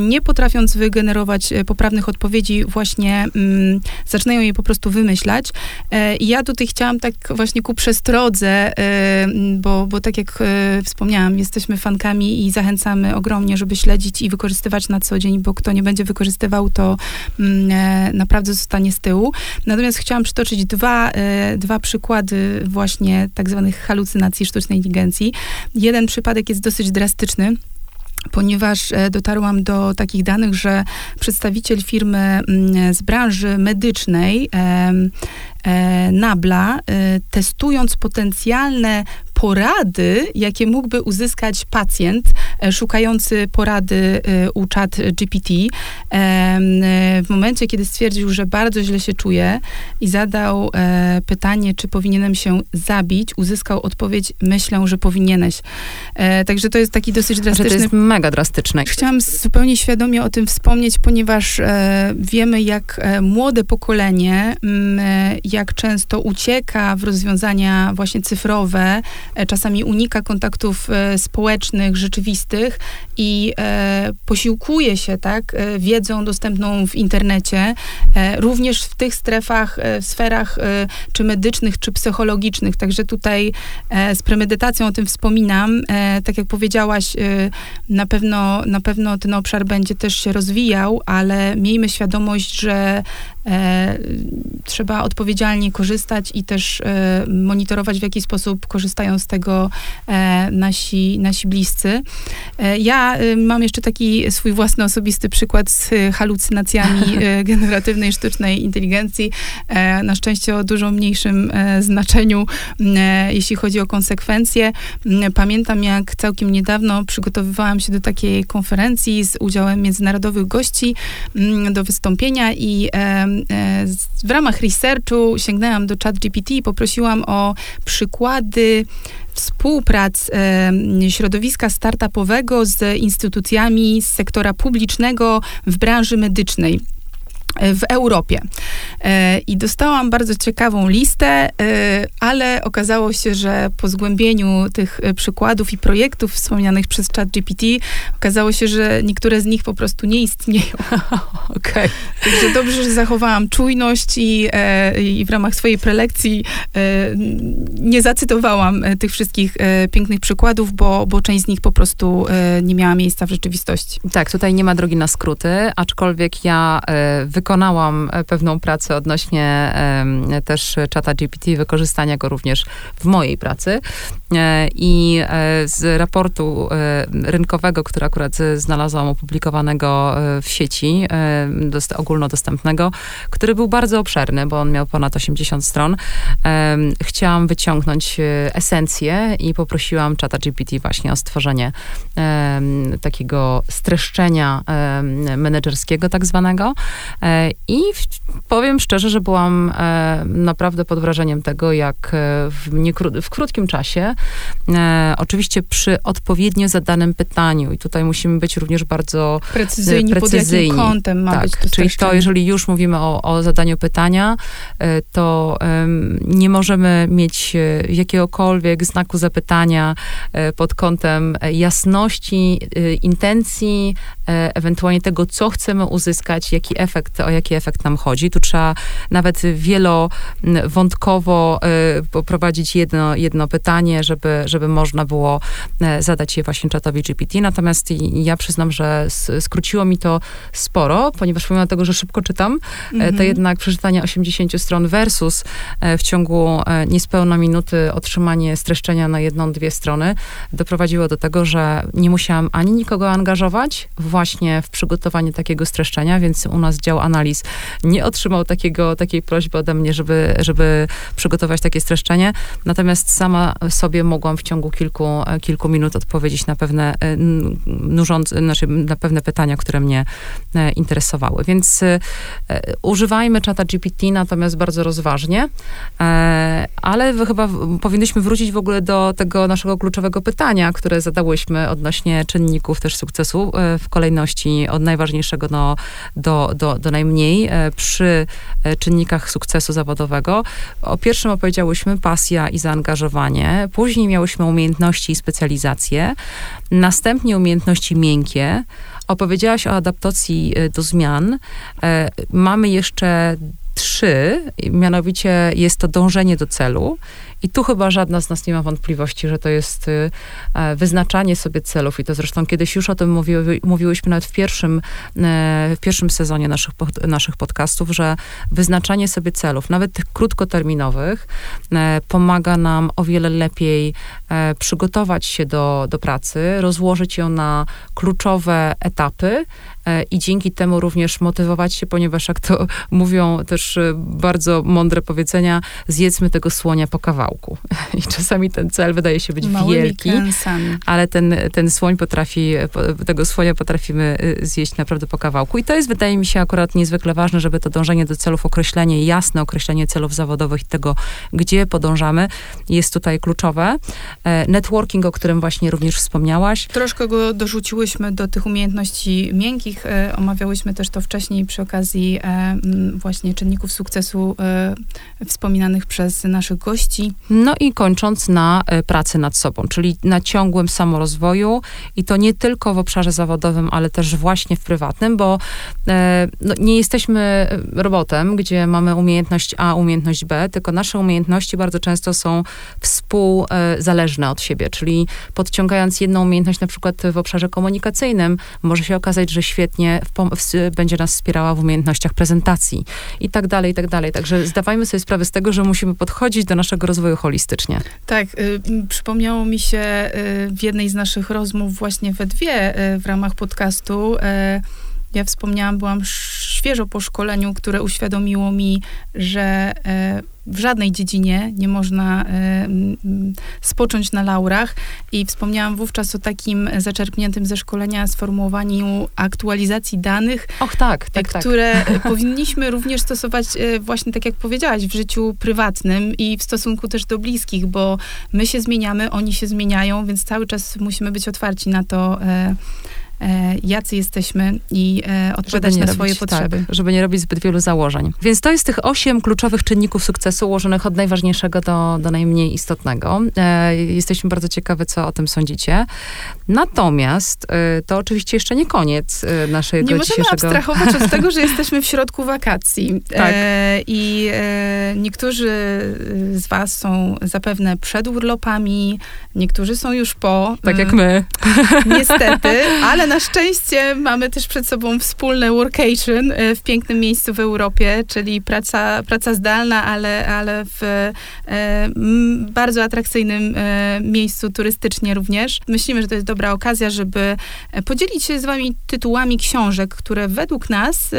nie potrafiąc wygenerować e, poprawnych odpowiedzi, właśnie mm, zaczynają je po prostu wymyślać. E, I ja tutaj chciałam tak właśnie ku przestrodze, e, bo, bo tak jak e, wspomniałam, jesteśmy fankami i zachęcamy ogromnie, żeby śledzić i wykorzystywać na co dzień, bo kto nie będzie wykorzystywał, to mm, e, naprawdę zostanie z tyłu. Natomiast chciałam przytoczyć dwa, e, dwa przykłady właśnie tak zwanych halucynacji sztucznej inteligencji. Jeden przypadek jest dosyć drastyczny ponieważ e, dotarłam do takich danych, że przedstawiciel firmy mm, z branży medycznej, Nabla, testując potencjalne porady, jakie mógłby uzyskać pacjent e, szukający porady e, u chat GPT, e, w momencie, kiedy stwierdził, że bardzo źle się czuje i zadał pytanie, czy powinienem się zabić, uzyskał odpowiedź, myślę, że powinieneś. Także to jest taki dosyć Że to drastyczny jest mega drastyczne. Chciałam zupełnie świadomie o tym wspomnieć, ponieważ wiemy, jak młode pokolenie, jak często ucieka w rozwiązania właśnie cyfrowe, czasami unika kontaktów e, społecznych, rzeczywistych i e, posiłkuje się tak e, wiedzą dostępną w internecie, e, również w tych strefach, e, w sferach e, czy medycznych, czy psychologicznych. Także tutaj e, z premedytacją o tym wspominam. E, tak jak powiedziałaś, e, na pewno, na pewno ten obszar będzie też się rozwijał, ale miejmy świadomość, że e, trzeba odpowiedzialnie korzystać i też e, monitorować, w jaki sposób korzystają z tego e, nasi, nasi bliscy. E, ja e, mam jeszcze taki swój własny osobisty przykład z e, halucynacjami e, generatywnej sztucznej inteligencji. E, na szczęście o dużo mniejszym e, znaczeniu, e, jeśli chodzi o konsekwencje. Pamiętam, jak całkiem niedawno przygotowywałam się do takiej konferencji z udziałem międzynarodowych gości do wystąpienia i e, e, w ramach researchu sięgnęłam do ChatGPT i poprosiłam o przykłady współprac e, środowiska startupowego z instytucjami z sektora publicznego w branży medycznej w Europie. E, I dostałam bardzo ciekawą listę, e, ale okazało się, że po zgłębieniu tych e, przykładów i projektów wspomnianych przez ChatGPT, okazało się, że niektóre z nich po prostu nie istnieją. Okej. Także dobrze, że zachowałam czujność i, e, i w ramach swojej prelekcji e, nie zacytowałam e, tych wszystkich e, pięknych przykładów, bo, bo część z nich po prostu e, nie miała miejsca w rzeczywistości. Tak, tutaj nie ma drogi na skróty, aczkolwiek ja e, wykonałam e, pewną pracę odnośnie też czata GPT, wykorzystania go również w mojej pracy. E, I e, z raportu rynkowego, który akurat znalazłam opublikowanego w sieci, dost, ogólnodostępnego, który był bardzo obszerny, bo on miał ponad 80 stron, chciałam wyciągnąć esencję i poprosiłam czata GPT właśnie o stworzenie takiego streszczenia menedżerskiego tak zwanego. E, I powiem szczerze, że byłam e, naprawdę pod wrażeniem tego, jak e, w, niekró- w krótkim czasie, oczywiście przy odpowiednio zadanym pytaniu, i tutaj musimy być również bardzo Precyzyjni, pod precyzyjni. jakim kątem ma tak, być to czyli to, jeżeli już mówimy o, o zadaniu pytania, to nie możemy mieć jakiegokolwiek znaku zapytania pod kątem jasności, intencji, ewentualnie tego, co chcemy uzyskać, jaki efekt, o jaki efekt nam chodzi. Tu trzeba nawet wielowątkowo poprowadzić jedno, jedno pytanie, żeby, żeby można było zadać je właśnie czatowi GPT. Natomiast ja przyznam, że skróciło mi to sporo, ponieważ pomimo tego, że szybko czytam, mhm. to jednak przeczytanie 80 stron versus w ciągu niespełna minuty otrzymanie streszczenia na jedną, dwie strony doprowadziło do tego, że nie musiałam ani nikogo angażować właśnie w przygotowanie takiego streszczenia, więc u nas dział analiz nie otrzymał takiego, takiej prośby ode mnie, żeby, żeby przygotować takie streszczenie. Natomiast sama sobie mogłam w ciągu kilku, kilku minut odpowiedzieć na pewne e, znaczy na pewne pytania, które mnie e, interesowały. Więc e, używajmy czata GPT, natomiast bardzo rozważnie, ale chyba powinniśmy wrócić w ogóle do tego naszego kluczowego pytania, które zadałyśmy odnośnie czynników też sukcesu w kolejności od najważniejszego do, do, do, do najmniej e, przy e, czynnikach sukcesu zawodowego. O pierwszym opowiedziałyśmy pasja i zaangażowanie, później miałyśmy umiejętności i specjalizację, następnie umiejętności miękkie, Opowiedziałaś o adaptacji do zmian. Mamy jeszcze trzy, mianowicie jest to dążenie do celu. I tu chyba żadna z nas nie ma wątpliwości, że to jest y, e, wyznaczanie sobie celów. I to zresztą kiedyś już o tym mówiły, mówiłyśmy nawet w pierwszym, e, w pierwszym sezonie naszych, naszych podcastów, że wyznaczanie sobie celów, nawet tych krótkoterminowych, e, pomaga nam o wiele lepiej przygotować się do, do pracy, rozłożyć ją na kluczowe etapy, i dzięki temu również motywować się, ponieważ jak to mówią też bardzo mądre powiedzenia, zjedzmy tego słonia po kawałku. I czasami ten cel wydaje się być Małymi wielki, kęsami. ale ten, ten słoń potrafi, tego słonia potrafimy y, zjeść naprawdę po kawałku. I to jest, wydaje mi się, akurat niezwykle ważne, żeby to dążenie do celów, określenie, jasne określenie celów zawodowych i tego, gdzie podążamy, jest tutaj kluczowe. E, networking, o którym właśnie również wspomniałaś. Troszkę go dorzuciłyśmy do tych umiejętności miękkich. E, omawiałyśmy też to wcześniej przy okazji e, właśnie czynników sukcesu wspominanych przez naszych gości. No i kończąc na pracy nad sobą, czyli na ciągłym samorozwoju i to nie tylko w obszarze zawodowym, ale też właśnie w prywatnym, bo no, nie jesteśmy robotem, gdzie mamy umiejętność A, umiejętność B, tylko nasze umiejętności bardzo często są współzależne od siebie, czyli podciągając jedną umiejętność na przykład w obszarze komunikacyjnym, może się okazać, że świetnie będzie nas wspierała w umiejętnościach prezentacji i tak dalej, i tak dalej. Także zdawajmy sobie sprawę z tego, że musimy podchodzić do naszego rozwoju holistycznie. Tak, y, przypomniało mi się y, w jednej z naszych rozmów właśnie we dwie y, w ramach podcastu. Y, ja wspomniałam, byłam świeżo po szkoleniu, które uświadomiło mi, że y, w żadnej dziedzinie nie można spocząć na laurach i wspomniałam wówczas o takim zaczerpniętym ze szkolenia sformułowaniu aktualizacji danych. Och tak, tak, tak. Które tak. powinniśmy również stosować e, właśnie tak jak powiedziałaś, w życiu prywatnym i w stosunku też do bliskich, bo my się zmieniamy, oni się zmieniają, więc cały czas musimy być otwarci na to, e, E, jacy jesteśmy i e, odpowiadać na robić, swoje tak, potrzeby. Tak, żeby nie robić zbyt wielu założeń. Więc to jest tych osiem kluczowych czynników sukcesu ułożonych od najważniejszego do, do najmniej istotnego. E, jesteśmy bardzo ciekawe, co o tym sądzicie. Natomiast to oczywiście jeszcze nie koniec naszego nie dzisiejszego... Nie możemy abstrahować od tego, że jesteśmy w środku wakacji. Tak. I niektórzy z was są zapewne przed urlopami, niektórzy są już po. Tak jak my. Niestety, ale na szczęście mamy też przed sobą wspólne workation e, w pięknym miejscu w Europie, czyli praca, praca zdalna, ale, ale w e, bardzo atrakcyjnym e, miejscu turystycznie również. Myślimy, że to jest dobra okazja, żeby podzielić się z wami tytułami książek, które według nas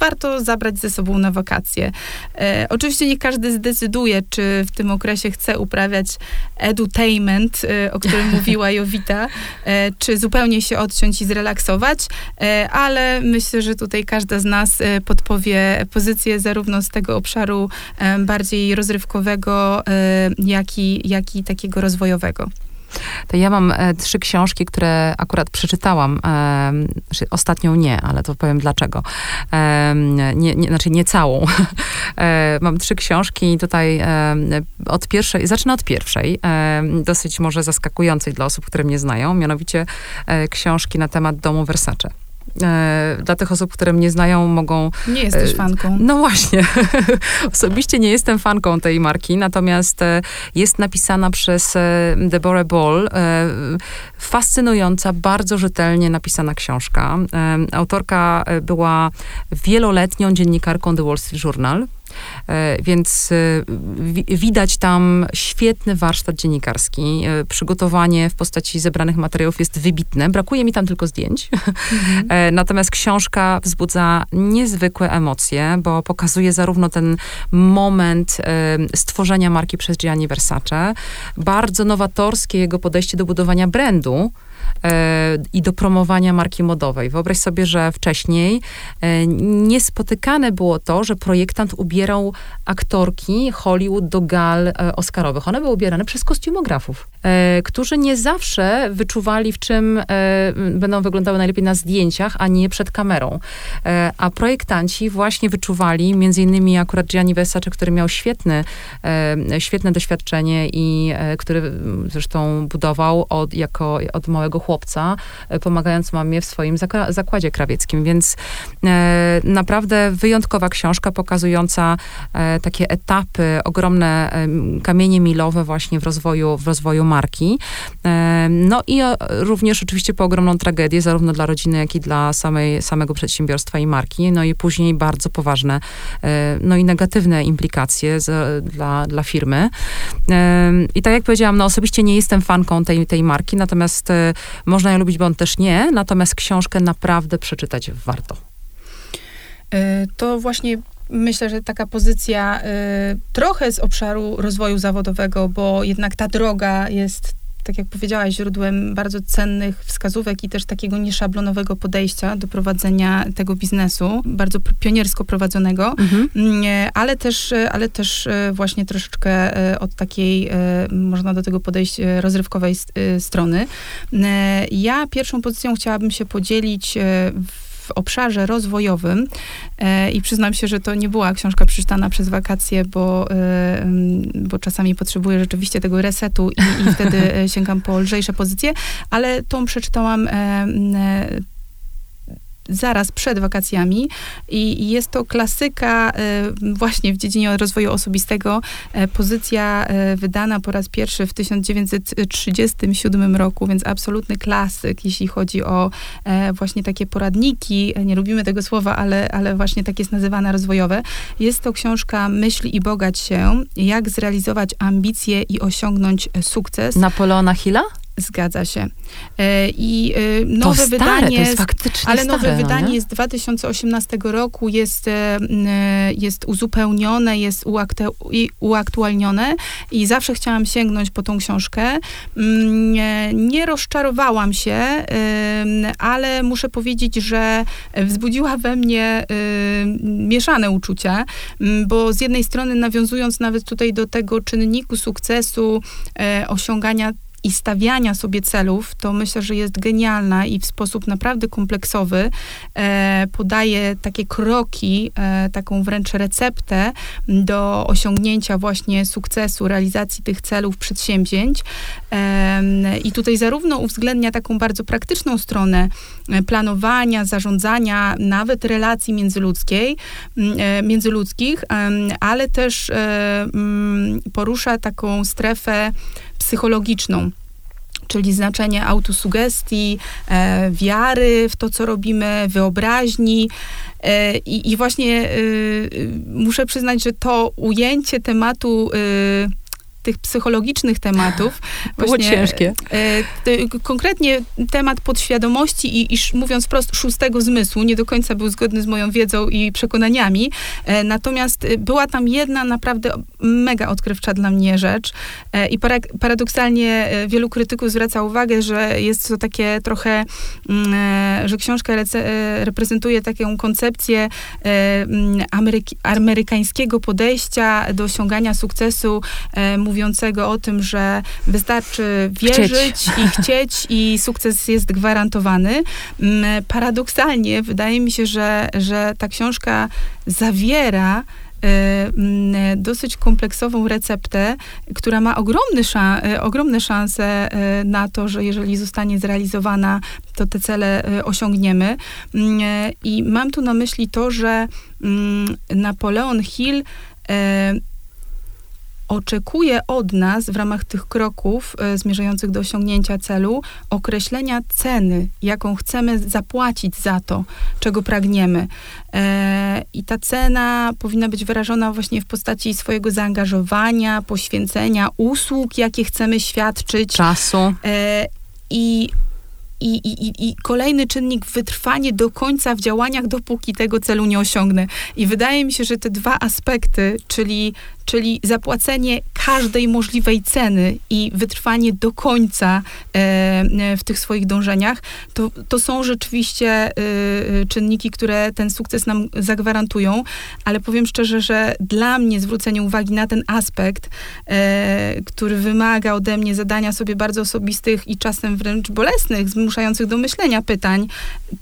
warto zabrać ze sobą na wakacje. E, oczywiście nie każdy zdecyduje, czy w tym okresie chce uprawiać edutainment, e, o którym mówiła Jowita, e, czy zupełnie się odciąć i zrelaksować, e, ale myślę, że tutaj każda z nas e, podpowie pozycję zarówno z tego obszaru e, bardziej rozrywkowego, jak i, jak i takiego rozwojowego. To ja mam e, trzy książki, które akurat przeczytałam. E, znaczy ostatnią nie, ale to powiem dlaczego. E, nie, nie, znaczy nie całą. E, mam trzy książki tutaj e, od pierwszej, zacznę od pierwszej, e, dosyć może zaskakującej dla osób, które mnie znają, mianowicie książki na temat domu Versace. Dla tych osób, które mnie znają, mogą... Nie jesteś fanką. No właśnie. Osobiście nie jestem fanką tej marki, natomiast jest napisana przez Deborah Ball. Fascynująca, bardzo rzetelnie napisana książka. Autorka była wieloletnią dziennikarką The Wall Street Journal. E, więc e, widać tam świetny warsztat dziennikarski. E, przygotowanie w postaci zebranych materiałów jest wybitne. Brakuje mi tam tylko zdjęć. Mhm. Natomiast książka wzbudza niezwykłe emocje, bo pokazuje zarówno ten moment stworzenia marki przez Gianni Versace, bardzo nowatorskie jego podejście do budowania brandu, i do promowania marki modowej. Wyobraź sobie, że wcześniej e, niespotykane było to, że projektant ubierał aktorki Hollywood do gal e, oscarowych. One były ubierane przez kostiumografów, którzy nie zawsze wyczuwali, w czym będą wyglądały najlepiej na zdjęciach, a nie przed kamerą. A projektanci właśnie wyczuwali, między innymi akurat Gianni Versace, który miał świetny, świetne doświadczenie i który zresztą budował od, jako, od małego chłopca, e, pomagając mamie w swoim zakładzie krawieckim. Więc e, naprawdę wyjątkowa książka pokazująca e, takie etapy, ogromne kamienie milowe właśnie w rozwoju, w rozwoju marki. No i również oczywiście po ogromną tragedię, zarówno dla rodziny, jak i dla samej, samego przedsiębiorstwa i marki. No i później bardzo poważne, no i negatywne implikacje z, dla, dla firmy. I tak jak powiedziałam, no osobiście nie jestem fanką tej, tej marki, natomiast można ją lubić, bądź też nie, natomiast książkę naprawdę przeczytać warto. E, to właśnie myślę, że taka pozycja y, trochę z obszaru rozwoju zawodowego, bo jednak ta droga jest tak jak powiedziałaś, źródłem bardzo cennych wskazówek i też takiego nieszablonowego podejścia do prowadzenia tego biznesu, bardzo pioniersko prowadzonego, mhm. Mm, ale, też, ale też właśnie troszeczkę od takiej, można do tego podejść, rozrywkowej strony. Ja pierwszą pozycją chciałabym się podzielić w w obszarze rozwojowym. E, i przyznam się, że to nie była książka przeczytana przez wakacje, bo, e, bo czasami potrzebuję rzeczywiście tego resetu i, i wtedy e, sięgam po lżejsze pozycje, ale tą przeczytałam zaraz przed wakacjami i jest to klasyka e, właśnie w dziedzinie rozwoju osobistego, e, pozycja e, wydana po raz pierwszy w 1937 roku, więc absolutny klasyk, jeśli chodzi o właśnie takie poradniki, nie lubimy tego słowa, ale, ale właśnie tak jest nazywane rozwojowe. Jest to książka Myśl i bogać się, jak zrealizować ambicje i osiągnąć sukces. Napoleona Hilla? Zgadza się. E, I e, nowe to stare, wydanie. To jest faktycznie ale stare, nowe no wydanie jest z 2018 roku, jest, e, jest uzupełnione, jest uaktualnione i zawsze chciałam sięgnąć po tą książkę. Mm, nie rozczarowałam się, ale muszę powiedzieć, że wzbudziła we mnie mieszane uczucia, bo z jednej strony nawiązując nawet tutaj do tego czynniku sukcesu, osiągania i stawiania sobie celów, to myślę, że jest genialna i w sposób naprawdę kompleksowy e, podaje takie kroki, e, taką wręcz receptę do osiągnięcia właśnie sukcesu, realizacji tych celów, przedsięwzięć. E, I tutaj zarówno uwzględnia taką bardzo praktyczną stronę e, planowania, zarządzania, nawet relacji międzyludzkiej, e, międzyludzkich, ale też e, porusza taką strefę psychologiczną czyli znaczenie autosugestii, e, wiary w to, co robimy, wyobraźni. E, i, I właśnie e, muszę przyznać, że to ujęcie tematu e, tych psychologicznych tematów. Było właśnie, ciężkie. E, konkretnie temat podświadomości i, i mówiąc wprost szóstego zmysłu, nie do końca był zgodny z moją wiedzą i przekonaniami, e, natomiast była tam jedna naprawdę mega odkrywcza dla mnie rzecz e, i para, paradoksalnie wielu krytyków zwraca uwagę, że jest to takie trochę, mm, że książka reprezentuje taką koncepcję mm, ameryki, amerykańskiego podejścia do osiągania sukcesu, mówiącego o tym, że wystarczy wierzyć Chcieć. i chcieć i sukces jest gwarantowany. Mm, Paradoksalnie wydaje mi się, że, że ta książka zawiera e, mm, dosyć kompleksową receptę, która ma ogromny szan, e, ogromne szanse e, na to, że jeżeli zostanie zrealizowana, to te cele osiągniemy. Mm, I mam tu na myśli to, że Napoleon Hill oczekuje od nas w ramach tych kroków e, zmierzających do osiągnięcia celu określenia ceny, jaką chcemy zapłacić za to, czego pragniemy. E, I ta cena powinna być wyrażona właśnie w postaci swojego zaangażowania, poświęcenia, usług, jakie chcemy świadczyć. Czasu. E, I, i, i, i- I kolejny czynnik, wytrwanie do końca w działaniach, dopóki tego celu nie osiągnę. I wydaje mi się, że te dwa aspekty, czyli, czyli zapłacenie każdej możliwej ceny i wytrwanie do końca e, e, w tych swoich dążeniach, to, to są rzeczywiście e, czynniki, które ten sukces nam zagwarantują. Ale powiem szczerze, że dla mnie zwrócenie uwagi na ten aspekt, który wymaga ode mnie zadania sobie bardzo osobistych i czasem wręcz bolesnych, zmuszających do myślenia pytań,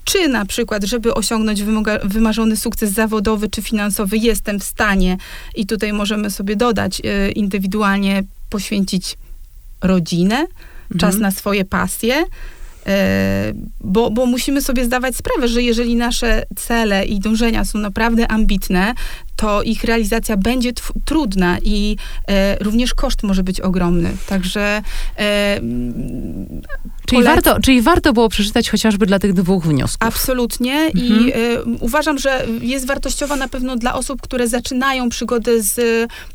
czy na przykład, żeby osiągnąć wymarzony sukces zawodowy czy finansowy, jestem w stanie, i tutaj możemy sobie dodać, e, indywidualnie poświęcić rodzinę, czas Mhm. na swoje pasje. e, Bo, bo musimy sobie zdawać sprawę, że jeżeli nasze cele i dążenia są naprawdę ambitne, to ich realizacja będzie trudna i e, również koszt może być ogromny. Także e, mm, Czyli, polec- warto, czyli warto było przeczytać chociażby dla tych dwóch wniosków. Absolutnie i Mhm. y, uważam, że jest wartościowa na pewno dla osób, które zaczynają przygodę z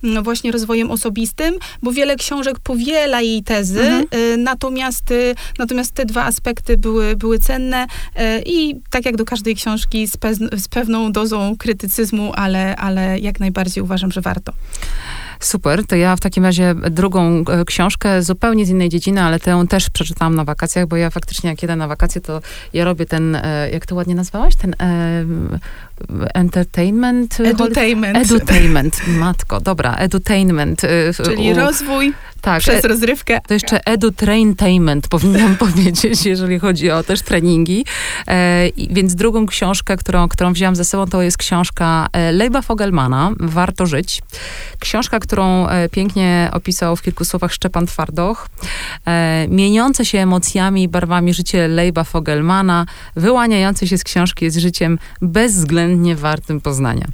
y, właśnie rozwojem osobistym, bo wiele książek powiela jej tezy, Mhm. y, natomiast, y, natomiast te dwa aspekty były, były cenne y, i tak jak do każdej książki z, pez- z pewną dozą krytycyzmu, ale, ale jak najbardziej uważam, że warto. Super, to ja w takim razie drugą e, książkę zupełnie z innej dziedziny, ale tę też przeczytałam na wakacjach, bo ja faktycznie jak jedę na wakacje, to ja robię ten, e, jak to ładnie nazwałaś? Ten e, entertainment? Edutainment, Edutainment, matko, dobra, edutainment. e, w- czyli u- rozwój tak, przez e, rozrywkę. to jeszcze edutraintainment powinnam powiedzieć, jeżeli chodzi o też treningi. E, więc drugą książkę, którą, którą wzięłam ze sobą, to jest książka e, Leiba Fogelmana, Warto żyć. Książka, którą e, pięknie opisał w kilku słowach Szczepan Twardoch. E, mieniące się emocjami i barwami życie Leiba Fogelmana, wyłaniające się z książki jest życiem bezwzględnie wartym poznania.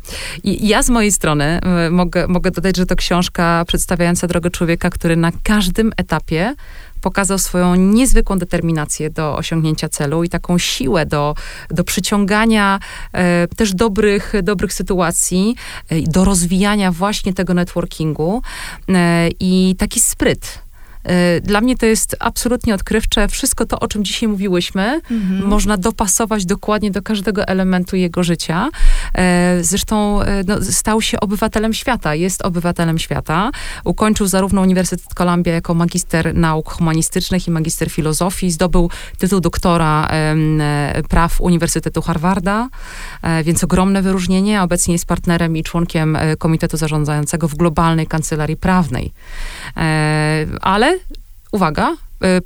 I ja z mojej strony e, mogę, mogę dodać, że to książka przedstawiająca drogę człowieka, który na każdym etapie pokazał swoją niezwykłą determinację do osiągnięcia celu i taką siłę do, do przyciągania e, też dobrych, dobrych sytuacji, e, do rozwijania właśnie tego networkingu e, i taki spryt. E, Dla mnie to jest absolutnie odkrywcze. Wszystko to, o czym dzisiaj mówiłyśmy, Mhm. można dopasować dokładnie do każdego elementu jego życia. E, Zresztą e, no, stał się obywatelem świata, jest obywatelem świata. Ukończył zarówno Uniwersytet Columbia jako magister nauk humanistycznych i magister filozofii. Zdobył tytuł doktora e, praw Uniwersytetu Harvarda, e, więc ogromne wyróżnienie. Obecnie jest partnerem i członkiem e, Komitetu Zarządzającego w Globalnej Kancelarii Prawnej. Ale uwaga,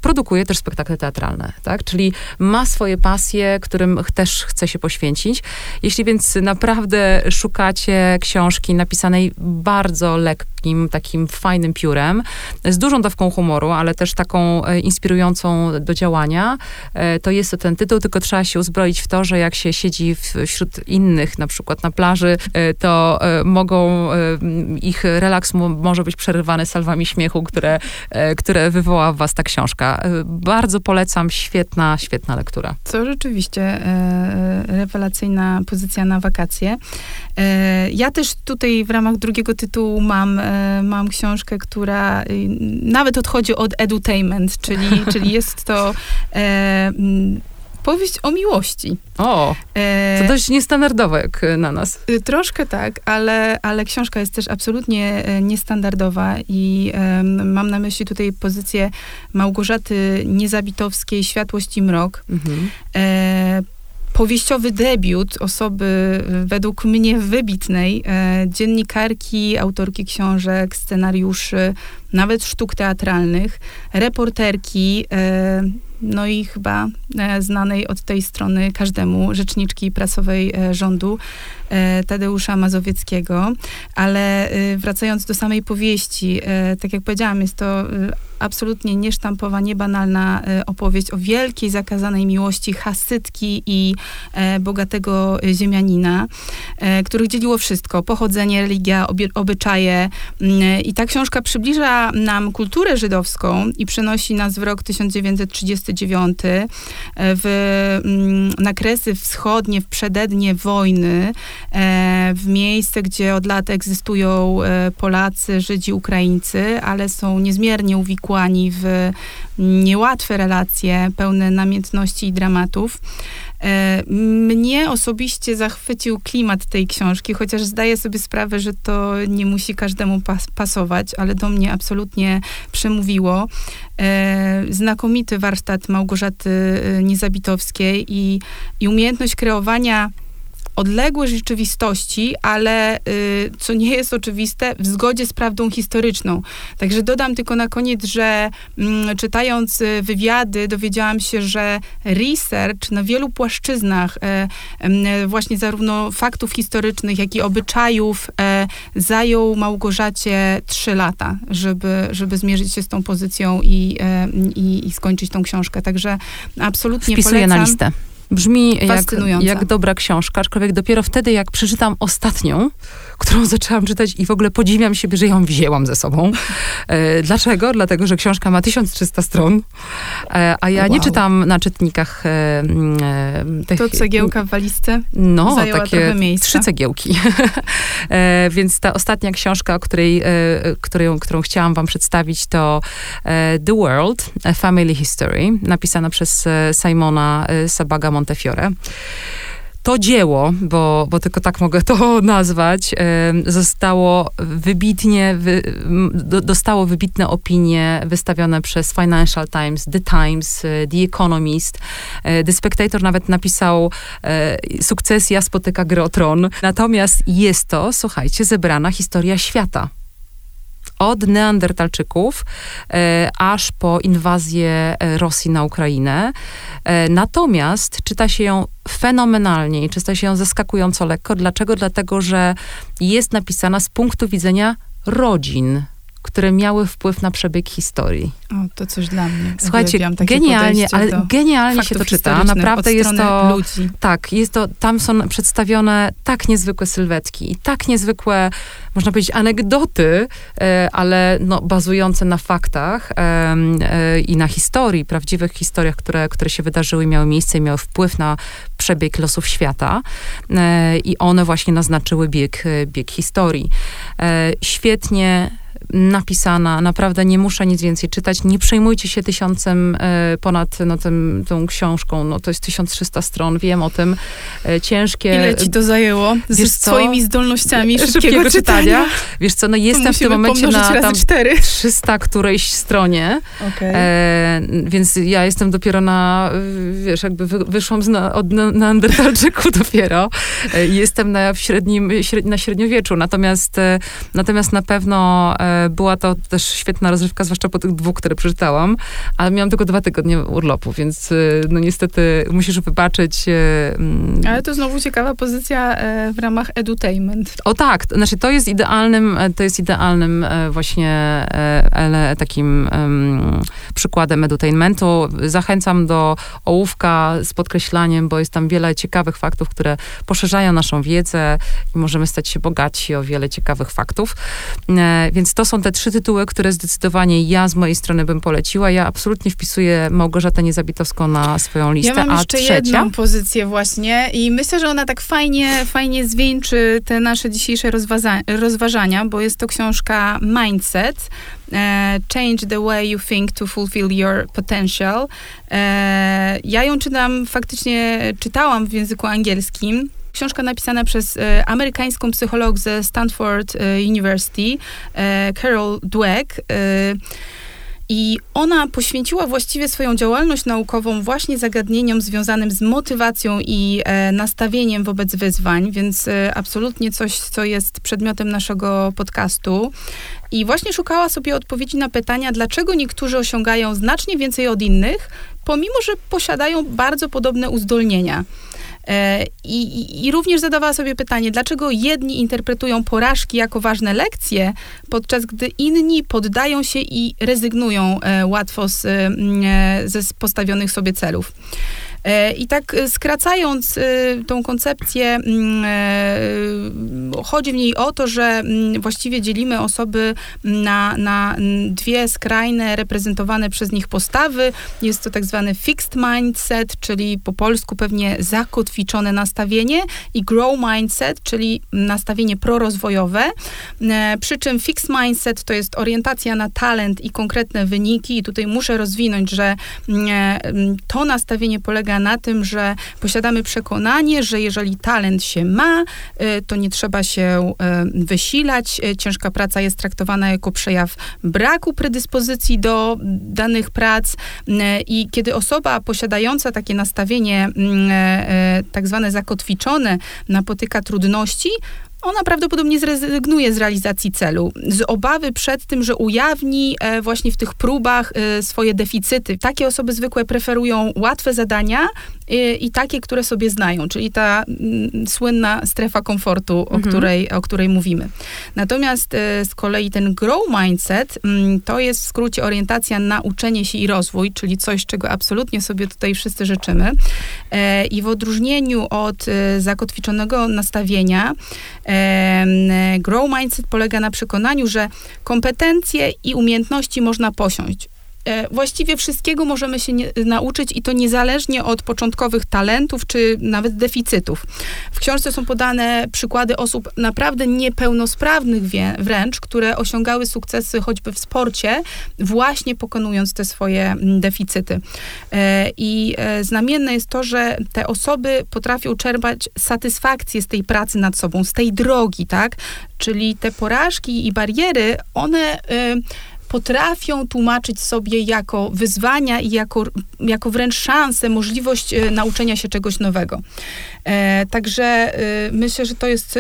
produkuje też spektakle teatralne, tak? Czyli ma swoje pasje, którym też chce się poświęcić. Jeśli więc naprawdę szukacie książki napisanej bardzo lekkim, takim fajnym piórem, z dużą dawką humoru, ale też taką e, inspirującą do działania, e, to jest to ten tytuł, tylko trzeba się uzbroić w to, że jak się siedzi wśród innych, na przykład na plaży, e, to mogą, ich relaks mo- może być przerywany salwami śmiechu, które, które wywoła w was ta książka. E, Bardzo polecam, świetna, świetna lektura. To rzeczywiście e, rewelacyjna pozycja na wakacje. E, ja też tutaj w ramach drugiego tytułu mam, e, mam książkę, która y, nawet odchodzi od edutainment, czyli, czyli jest to e, powieść o miłości. O, E, to dość niestandardowe jak e, na nas. Y, Troszkę tak, ale, ale książka jest też absolutnie e, niestandardowa i mam na myśli tutaj pozycję Małgorzaty Niezabitowskiej Światłość i Mrok. Mhm. E, powieściowy debiut osoby według mnie wybitnej, e, dziennikarki, autorki książek, scenariuszy, nawet sztuk teatralnych, reporterki, e, no i chyba e, znanej od tej strony każdemu rzeczniczki prasowej e, rządu, Tadeusza Mazowieckiego. Ale wracając do samej powieści, tak jak powiedziałam, jest to absolutnie niesztampowa, niebanalna opowieść o wielkiej zakazanej miłości hasytki i bogatego ziemianina, których dzieliło wszystko. Pochodzenie, religia, obyczaje. Mm, I ta książka przybliża nam kulturę żydowską i przenosi nas w rok 1930 E, w, mm, na Kresy Wschodnie, w przedednie wojny, e, w miejsce, gdzie od lat egzystują e, Polacy, Żydzi, Ukraińcy, ale są niezmiernie uwikłani w niełatwe relacje, pełne namiętności i dramatów. E, mnie osobiście zachwycił klimat tej książki, chociaż zdaję sobie sprawę, że to nie musi każdemu pas pasować, ale do mnie absolutnie przemówiło. E, znakomity warsztat Małgorzaty e, Niezabitowskiej i, i umiejętność kreowania odległe rzeczywistości, ale y, co nie jest oczywiste, w zgodzie z prawdą historyczną. Także dodam tylko na koniec, że mm, czytając y, wywiady, dowiedziałam się, że research na wielu płaszczyznach, e, e, właśnie zarówno faktów historycznych, jak i obyczajów, e, zajął Małgorzacie trzy lata, żeby, żeby zmierzyć się z tą pozycją i, e, i, i skończyć tą książkę. Także absolutnie Wpisuję polecam. na listę. Brzmi jak, jak dobra książka, aczkolwiek dopiero wtedy, jak przeczytam ostatnią, którą zaczęłam czytać i w ogóle podziwiam siebie, że ją wzięłam ze sobą. E, dlaczego? Dlatego, że książka ma 1300 stron, e, a ja wow. nie czytam na czytnikach e, e, tych... To cegiełka w walizce No, takie trzy cegiełki. E, więc ta ostatnia książka, której, e, której, którą chciałam wam przedstawić, to The World, A Family History, napisana przez Simona Sabaga Montefiore. To dzieło, bo, bo tylko tak mogę to nazwać, zostało wybitnie, wy, dostało wybitne opinie wystawione przez Financial Times, The Times, e, The Economist. E, The Spectator nawet napisał e, sukcesja spotyka Grotron. Natomiast jest to, słuchajcie, zebrana historia świata od Neandertalczyków e, aż po inwazję e, Rosji na Ukrainę. E, natomiast czyta się ją fenomenalnie i czyta się ją zaskakująco lekko. Dlaczego? Dlatego, że jest napisana z punktu widzenia rodzin które miały wpływ na przebieg historii. O, to coś dla mnie. Słuchajcie, genialnie, ale genialnie się to czyta. Naprawdę jest to. Ludzi. Tak, jest to, tam są przedstawione tak niezwykłe sylwetki i tak niezwykłe, można powiedzieć, anegdoty, e, ale no, bazujące na faktach e, i na historii, prawdziwych historiach, które, które się wydarzyły miały miejsce i miały wpływ na przebieg losów świata. E, I one właśnie naznaczyły bieg, bieg historii. Świetnie napisana, naprawdę nie muszę nic więcej czytać. Nie przejmujcie się tysiącem e, ponad no, tym, tą książką, no to jest 1300 stron, wiem o tym. E, ciężkie. Ile ci to zajęło? Z Wiesz swoimi zdolnościami szybkiego, szybkiego czytania? czytania? Wiesz co, no jestem w tym momencie na tam 300 którejś stronie, okay. e, więc ja jestem dopiero na, wiesz, jakby wy, wyszłam z na, od Neandertalczyku dopiero. E, jestem na, średnim, śred, na średniowieczu, natomiast, e, natomiast na pewno e, była to też świetna rozrywka, zwłaszcza po tych dwóch, które przeczytałam, ale miałam tylko dwa tygodnie urlopu, więc y, no niestety musisz wybaczyć. Y, mm. Ale to znowu ciekawa pozycja e, w ramach edutainment. O tak, znaczy to jest idealnym, e, to jest idealnym e, właśnie takim przykładem edutainmentu. Zachęcam do ołówka z podkreślaniem, bo jest tam wiele ciekawych faktów, które poszerzają naszą wiedzę i możemy stać się bogaci o wiele ciekawych faktów. Więc to są te trzy tytuły, które zdecydowanie ja z mojej strony bym poleciła. Ja absolutnie wpisuję Małgorzatę Niezabitowską na swoją listę. Ja mam jeszcze A trzecia? jedną pozycję właśnie i myślę, że ona tak fajnie, fajnie zwieńczy te nasze dzisiejsze rozważania, bo jest to książka Mindset. E, change the way you think to fulfill your potential. E, ja ją czytam, faktycznie czytałam w języku angielskim. Książka napisana przez e, amerykańską psycholog ze Stanford e, University, e, Carol Dweck. I ona poświęciła właściwie swoją działalność naukową właśnie zagadnieniom związanym z motywacją i e, nastawieniem wobec wyzwań, więc e, absolutnie coś, co jest przedmiotem naszego podcastu. I właśnie szukała sobie odpowiedzi na pytania, dlaczego niektórzy osiągają znacznie więcej od innych, pomimo że posiadają bardzo podobne uzdolnienia. E, I, i, również zadawała sobie pytanie, dlaczego jedni interpretują porażki jako ważne lekcje, podczas gdy inni poddają się i rezygnują e, łatwo z, e, ze postawionych sobie celów. E, I tak e, skracając e, tą koncepcję, mm, chodzi w niej o to, że mm, właściwie dzielimy osoby na, na dwie skrajne, reprezentowane przez nich postawy. Jest to tak zwany fixed mindset, czyli po polsku pewnie zakotwiczone nastawienie i grow mindset, czyli nastawienie prorozwojowe. Przy czym fixed mindset to jest orientacja na talent i konkretne wyniki i tutaj muszę rozwinąć, że mm, to nastawienie polega polega na tym, że posiadamy przekonanie, że jeżeli talent się ma, y, to nie trzeba się y, wysilać. Y, ciężka praca jest traktowana jako przejaw braku predyspozycji do danych prac i kiedy osoba posiadająca takie nastawienie mm, tak zwane zakotwiczone napotyka trudności, ona prawdopodobnie zrezygnuje z realizacji celu, z obawy przed tym, że ujawni e, właśnie w tych próbach e, swoje deficyty. Takie osoby zwykle preferują łatwe zadania e, i takie, które sobie znają, czyli ta mm, słynna strefa komfortu, o, mhm. której, o której mówimy. Natomiast z kolei ten grow mindset mm, to jest w skrócie orientacja na uczenie się i rozwój, czyli coś, czego absolutnie sobie tutaj wszyscy życzymy. I w odróżnieniu od zakotwiczonego nastawienia, Grow Mindset polega na przekonaniu, że kompetencje i umiejętności można posiąść. E, właściwie wszystkiego możemy się nie, nauczyć i to niezależnie od początkowych talentów czy nawet deficytów. W książce są podane przykłady osób naprawdę niepełnosprawnych wie, wręcz, które osiągały sukcesy choćby w sporcie, właśnie pokonując te swoje mm, deficyty. E, I e, znamienne jest to, że te osoby potrafią czerpać satysfakcję z tej pracy nad sobą, z tej drogi, tak? Czyli te porażki i bariery, one potrafią tłumaczyć sobie jako wyzwania i jako, jako wręcz szansę, możliwość e, nauczenia się czegoś nowego. E, także e, myślę, że to jest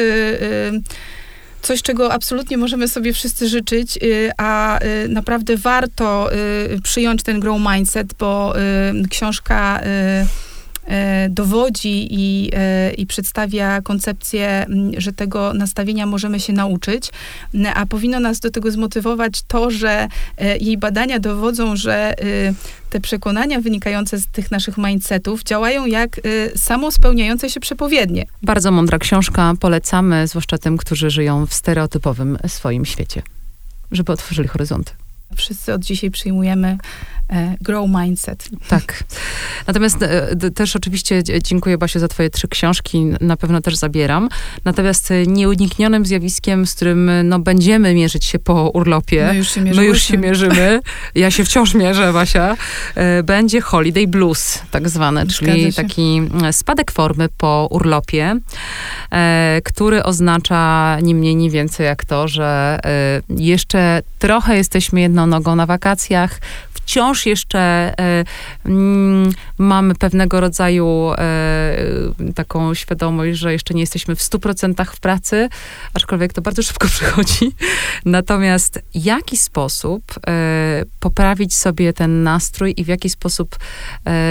coś, czego absolutnie możemy sobie wszyscy życzyć, a naprawdę warto przyjąć ten grow mindset, bo książka dowodzi i, e, i przedstawia koncepcję, że tego nastawienia możemy się nauczyć, a powinno nas do tego zmotywować to, że e, jej badania dowodzą, że te przekonania wynikające z tych naszych mindsetów działają jak samospełniające się przepowiednie. Bardzo mądra książka, polecamy, zwłaszcza tym, którzy żyją w stereotypowym swoim świecie, żeby otworzyli horyzonty. Wszyscy od dzisiaj przyjmujemy e, grow mindset. Tak. Natomiast e, też oczywiście dziękuję Basiu za twoje trzy książki, na pewno też zabieram. Natomiast e, nieuniknionym zjawiskiem, z którym no, będziemy mierzyć się po urlopie, my już się, my już się mierzymy, ja się wciąż mierzę, Basia, będzie holiday blues tak zwane, czyli taki spadek formy po urlopie, który oznacza ni mniej, ni więcej jak to, że jeszcze trochę jesteśmy jedną nogą na wakacjach. Wciąż jeszcze e, mm, mamy pewnego rodzaju e, taką świadomość, że jeszcze nie jesteśmy w 100% w pracy, aczkolwiek to bardzo szybko przychodzi. Natomiast jaki sposób e, poprawić sobie ten nastrój i w jaki sposób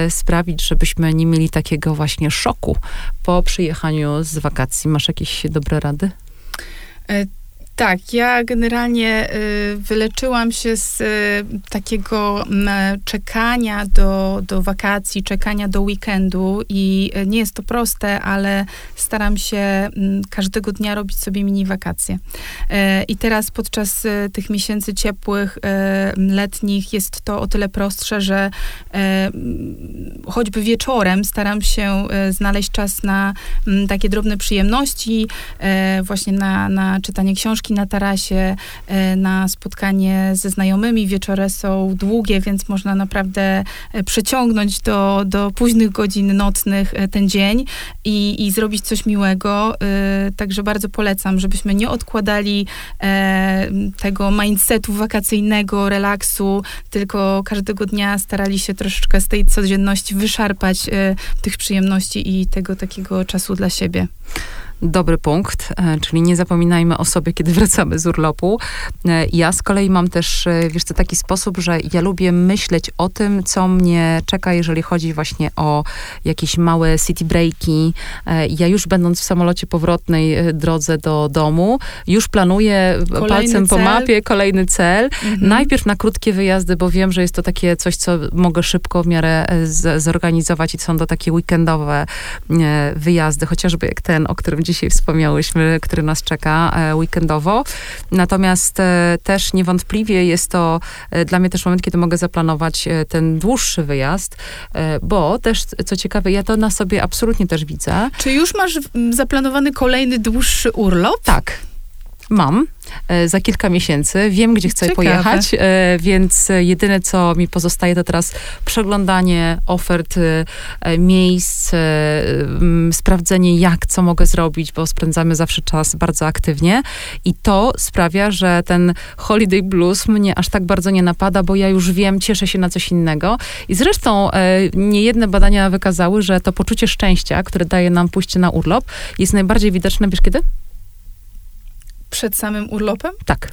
sprawić, żebyśmy nie mieli takiego właśnie szoku po przyjechaniu z wakacji? Masz jakieś dobre rady? Tak, ja generalnie y, wyleczyłam się z y, takiego czekania do, do wakacji, czekania do weekendu i y, nie jest to proste, ale staram się każdego dnia robić sobie mini wakacje. I teraz podczas tych miesięcy ciepłych, letnich jest to o tyle prostsze, że choćby wieczorem staram się znaleźć czas na takie drobne przyjemności, właśnie na, na czytanie książki, książki na tarasie, e, na spotkanie ze znajomymi. Wieczory są długie, więc można naprawdę e, przeciągnąć do, do późnych godzin nocnych e, ten dzień i, i zrobić coś miłego. Także bardzo polecam, żebyśmy nie odkładali tego mindsetu wakacyjnego, relaksu, tylko każdego dnia starali się troszeczkę z tej codzienności wyszarpać tych przyjemności i tego takiego czasu dla siebie dobry punkt, e, czyli nie zapominajmy o sobie, kiedy wracamy z urlopu. E, ja z kolei mam też, e, wiesz co, taki sposób, że ja lubię myśleć o tym, co mnie czeka, jeżeli chodzi właśnie o jakieś małe city breaki. Ja już będąc w samolocie powrotnej drodze do domu, już planuję kolejny palcem cel. po mapie kolejny cel. Mhm. Najpierw na krótkie wyjazdy, bo wiem, że jest to takie coś, co mogę szybko w miarę z, zorganizować i są to takie weekendowe wyjazdy, chociażby jak ten, o którym dzisiaj wspomniałyśmy, który nas czeka e, weekendowo. Natomiast e, też niewątpliwie jest to e, dla mnie też moment, kiedy mogę zaplanować ten dłuższy wyjazd, bo też, co ciekawe, ja to na sobie absolutnie też widzę. Czy już masz zaplanowany kolejny dłuższy urlop? Tak. Mam. E, za kilka miesięcy. Wiem, gdzie chcę Ciekawe. pojechać, e, więc jedyne, co mi pozostaje, to teraz przeglądanie ofert e, miejsc, sprawdzenie, jak, co mogę zrobić, bo spędzamy zawsze czas bardzo aktywnie. I to sprawia, że ten holiday blues mnie aż tak bardzo nie napada, bo ja już wiem, cieszę się na coś innego. I zresztą niejedne badania wykazały, że to poczucie szczęścia, które daje nam pójście na urlop, jest najbardziej widoczne, wiesz kiedy? Przed samym urlopem? Tak.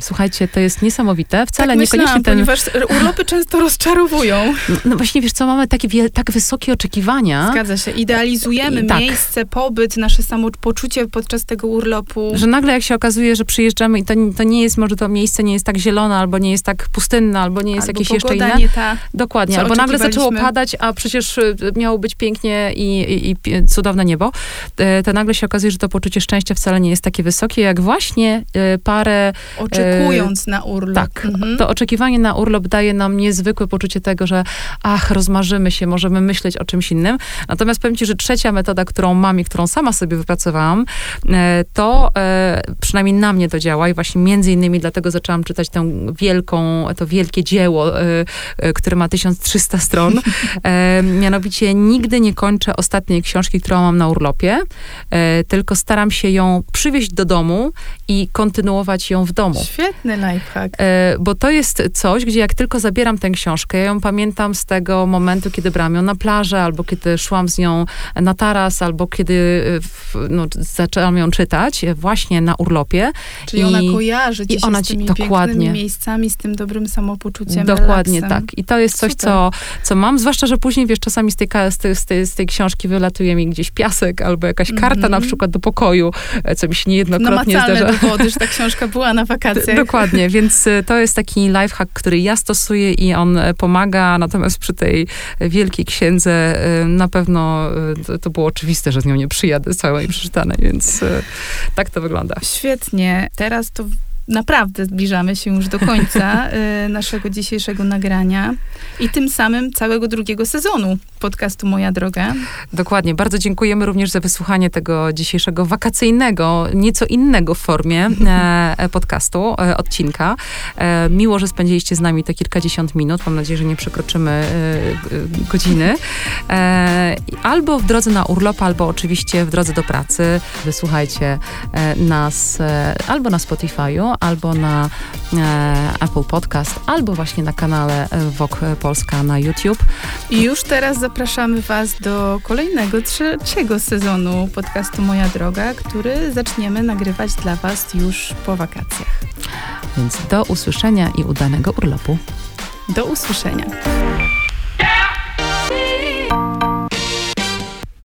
Słuchajcie, to jest niesamowite. Wcale tak niekoniecznie myślałam, ten... ponieważ urlopy często rozczarowują. No, no, właśnie, wiesz co, mamy takie wie, tak wysokie oczekiwania. Zgadza się. Idealizujemy tak. miejsce, pobyt, nasze samopoczucie podczas tego urlopu. Że nagle jak się okazuje, że przyjeżdżamy i to, to nie jest, może to miejsce nie jest tak zielone, albo nie jest tak pustynne, albo nie jest albo jakieś jeszcze inne. Nie ta, Dokładnie. Albo nagle zaczęło padać, a przecież y, miało być pięknie i, i, i cudowne niebo. E, to nagle się okazuje, że to poczucie szczęścia wcale nie jest takie wysokie, jak właśnie e, parę... Oczekując Oczekując na urlop. Tak. Mhm. To oczekiwanie na urlop daje nam niezwykłe poczucie tego, że ach, rozmarzymy się, możemy myśleć o czymś innym. Natomiast powiem ci, że trzecia metoda, którą mam i którą sama sobie wypracowałam, e, to e, przynajmniej na mnie to działa i właśnie między innymi dlatego zaczęłam czytać tę wielką, to wielkie dzieło, e, które ma 1300 stron. Mianowicie nigdy nie kończę ostatniej książki, którą mam na urlopie, tylko staram się ją przywieźć do domu i kontynuować ją w domu. Świetny lifehack. E, bo to jest coś, gdzie jak tylko zabieram tę książkę, ja ją pamiętam z tego momentu, kiedy brałam ją na plażę, albo kiedy szłam z nią na taras, albo kiedy e, no, zaczęłam ją czytać właśnie na urlopie. Czyli I, ona kojarzy i ona z tymi dokładnie, miejscami, z tym dobrym samopoczuciem, Dokładnie relaksem. tak. I to jest coś, co, co mam, zwłaszcza, że później, wiesz, czasami z tej, z tej, z tej, z tej książki wylatuje mi gdzieś piasek, albo jakaś karta mm -hmm. na przykład do pokoju, e, co mi się niejednokrotnie Namacalne zdarza. dowody, że ta książka była na wakacjach. Dokładnie, więc y, to jest taki lifehack, który ja stosuję i on y, pomaga, natomiast przy tej wielkiej księdze y, na pewno to, to było oczywiste, że z nią nie przyjadę całej przeczytanej, więc tak to wygląda. Świetnie. Teraz to naprawdę zbliżamy się już do końca y, naszego dzisiejszego nagrania i tym samym całego drugiego sezonu podcastu Moja Droga. Dokładnie. Bardzo dziękujemy również za wysłuchanie tego dzisiejszego wakacyjnego, nieco innego w formie e, podcastu, e, odcinka. E, miło, że spędziliście z nami te kilkadziesiąt minut. Mam nadzieję, że nie przekroczymy godziny. Albo w drodze na urlop, albo oczywiście w drodze do pracy. Wysłuchajcie nas albo na Spotify'u, albo na Apple Podcast, albo właśnie na kanale Wok Polska na YouTube. I już teraz zapraszamy Was do kolejnego, trzeciego sezonu podcastu Moja Droga, który zaczniemy nagrywać dla Was już po wakacjach. Więc do usłyszenia i udanego urlopu. Do usłyszenia.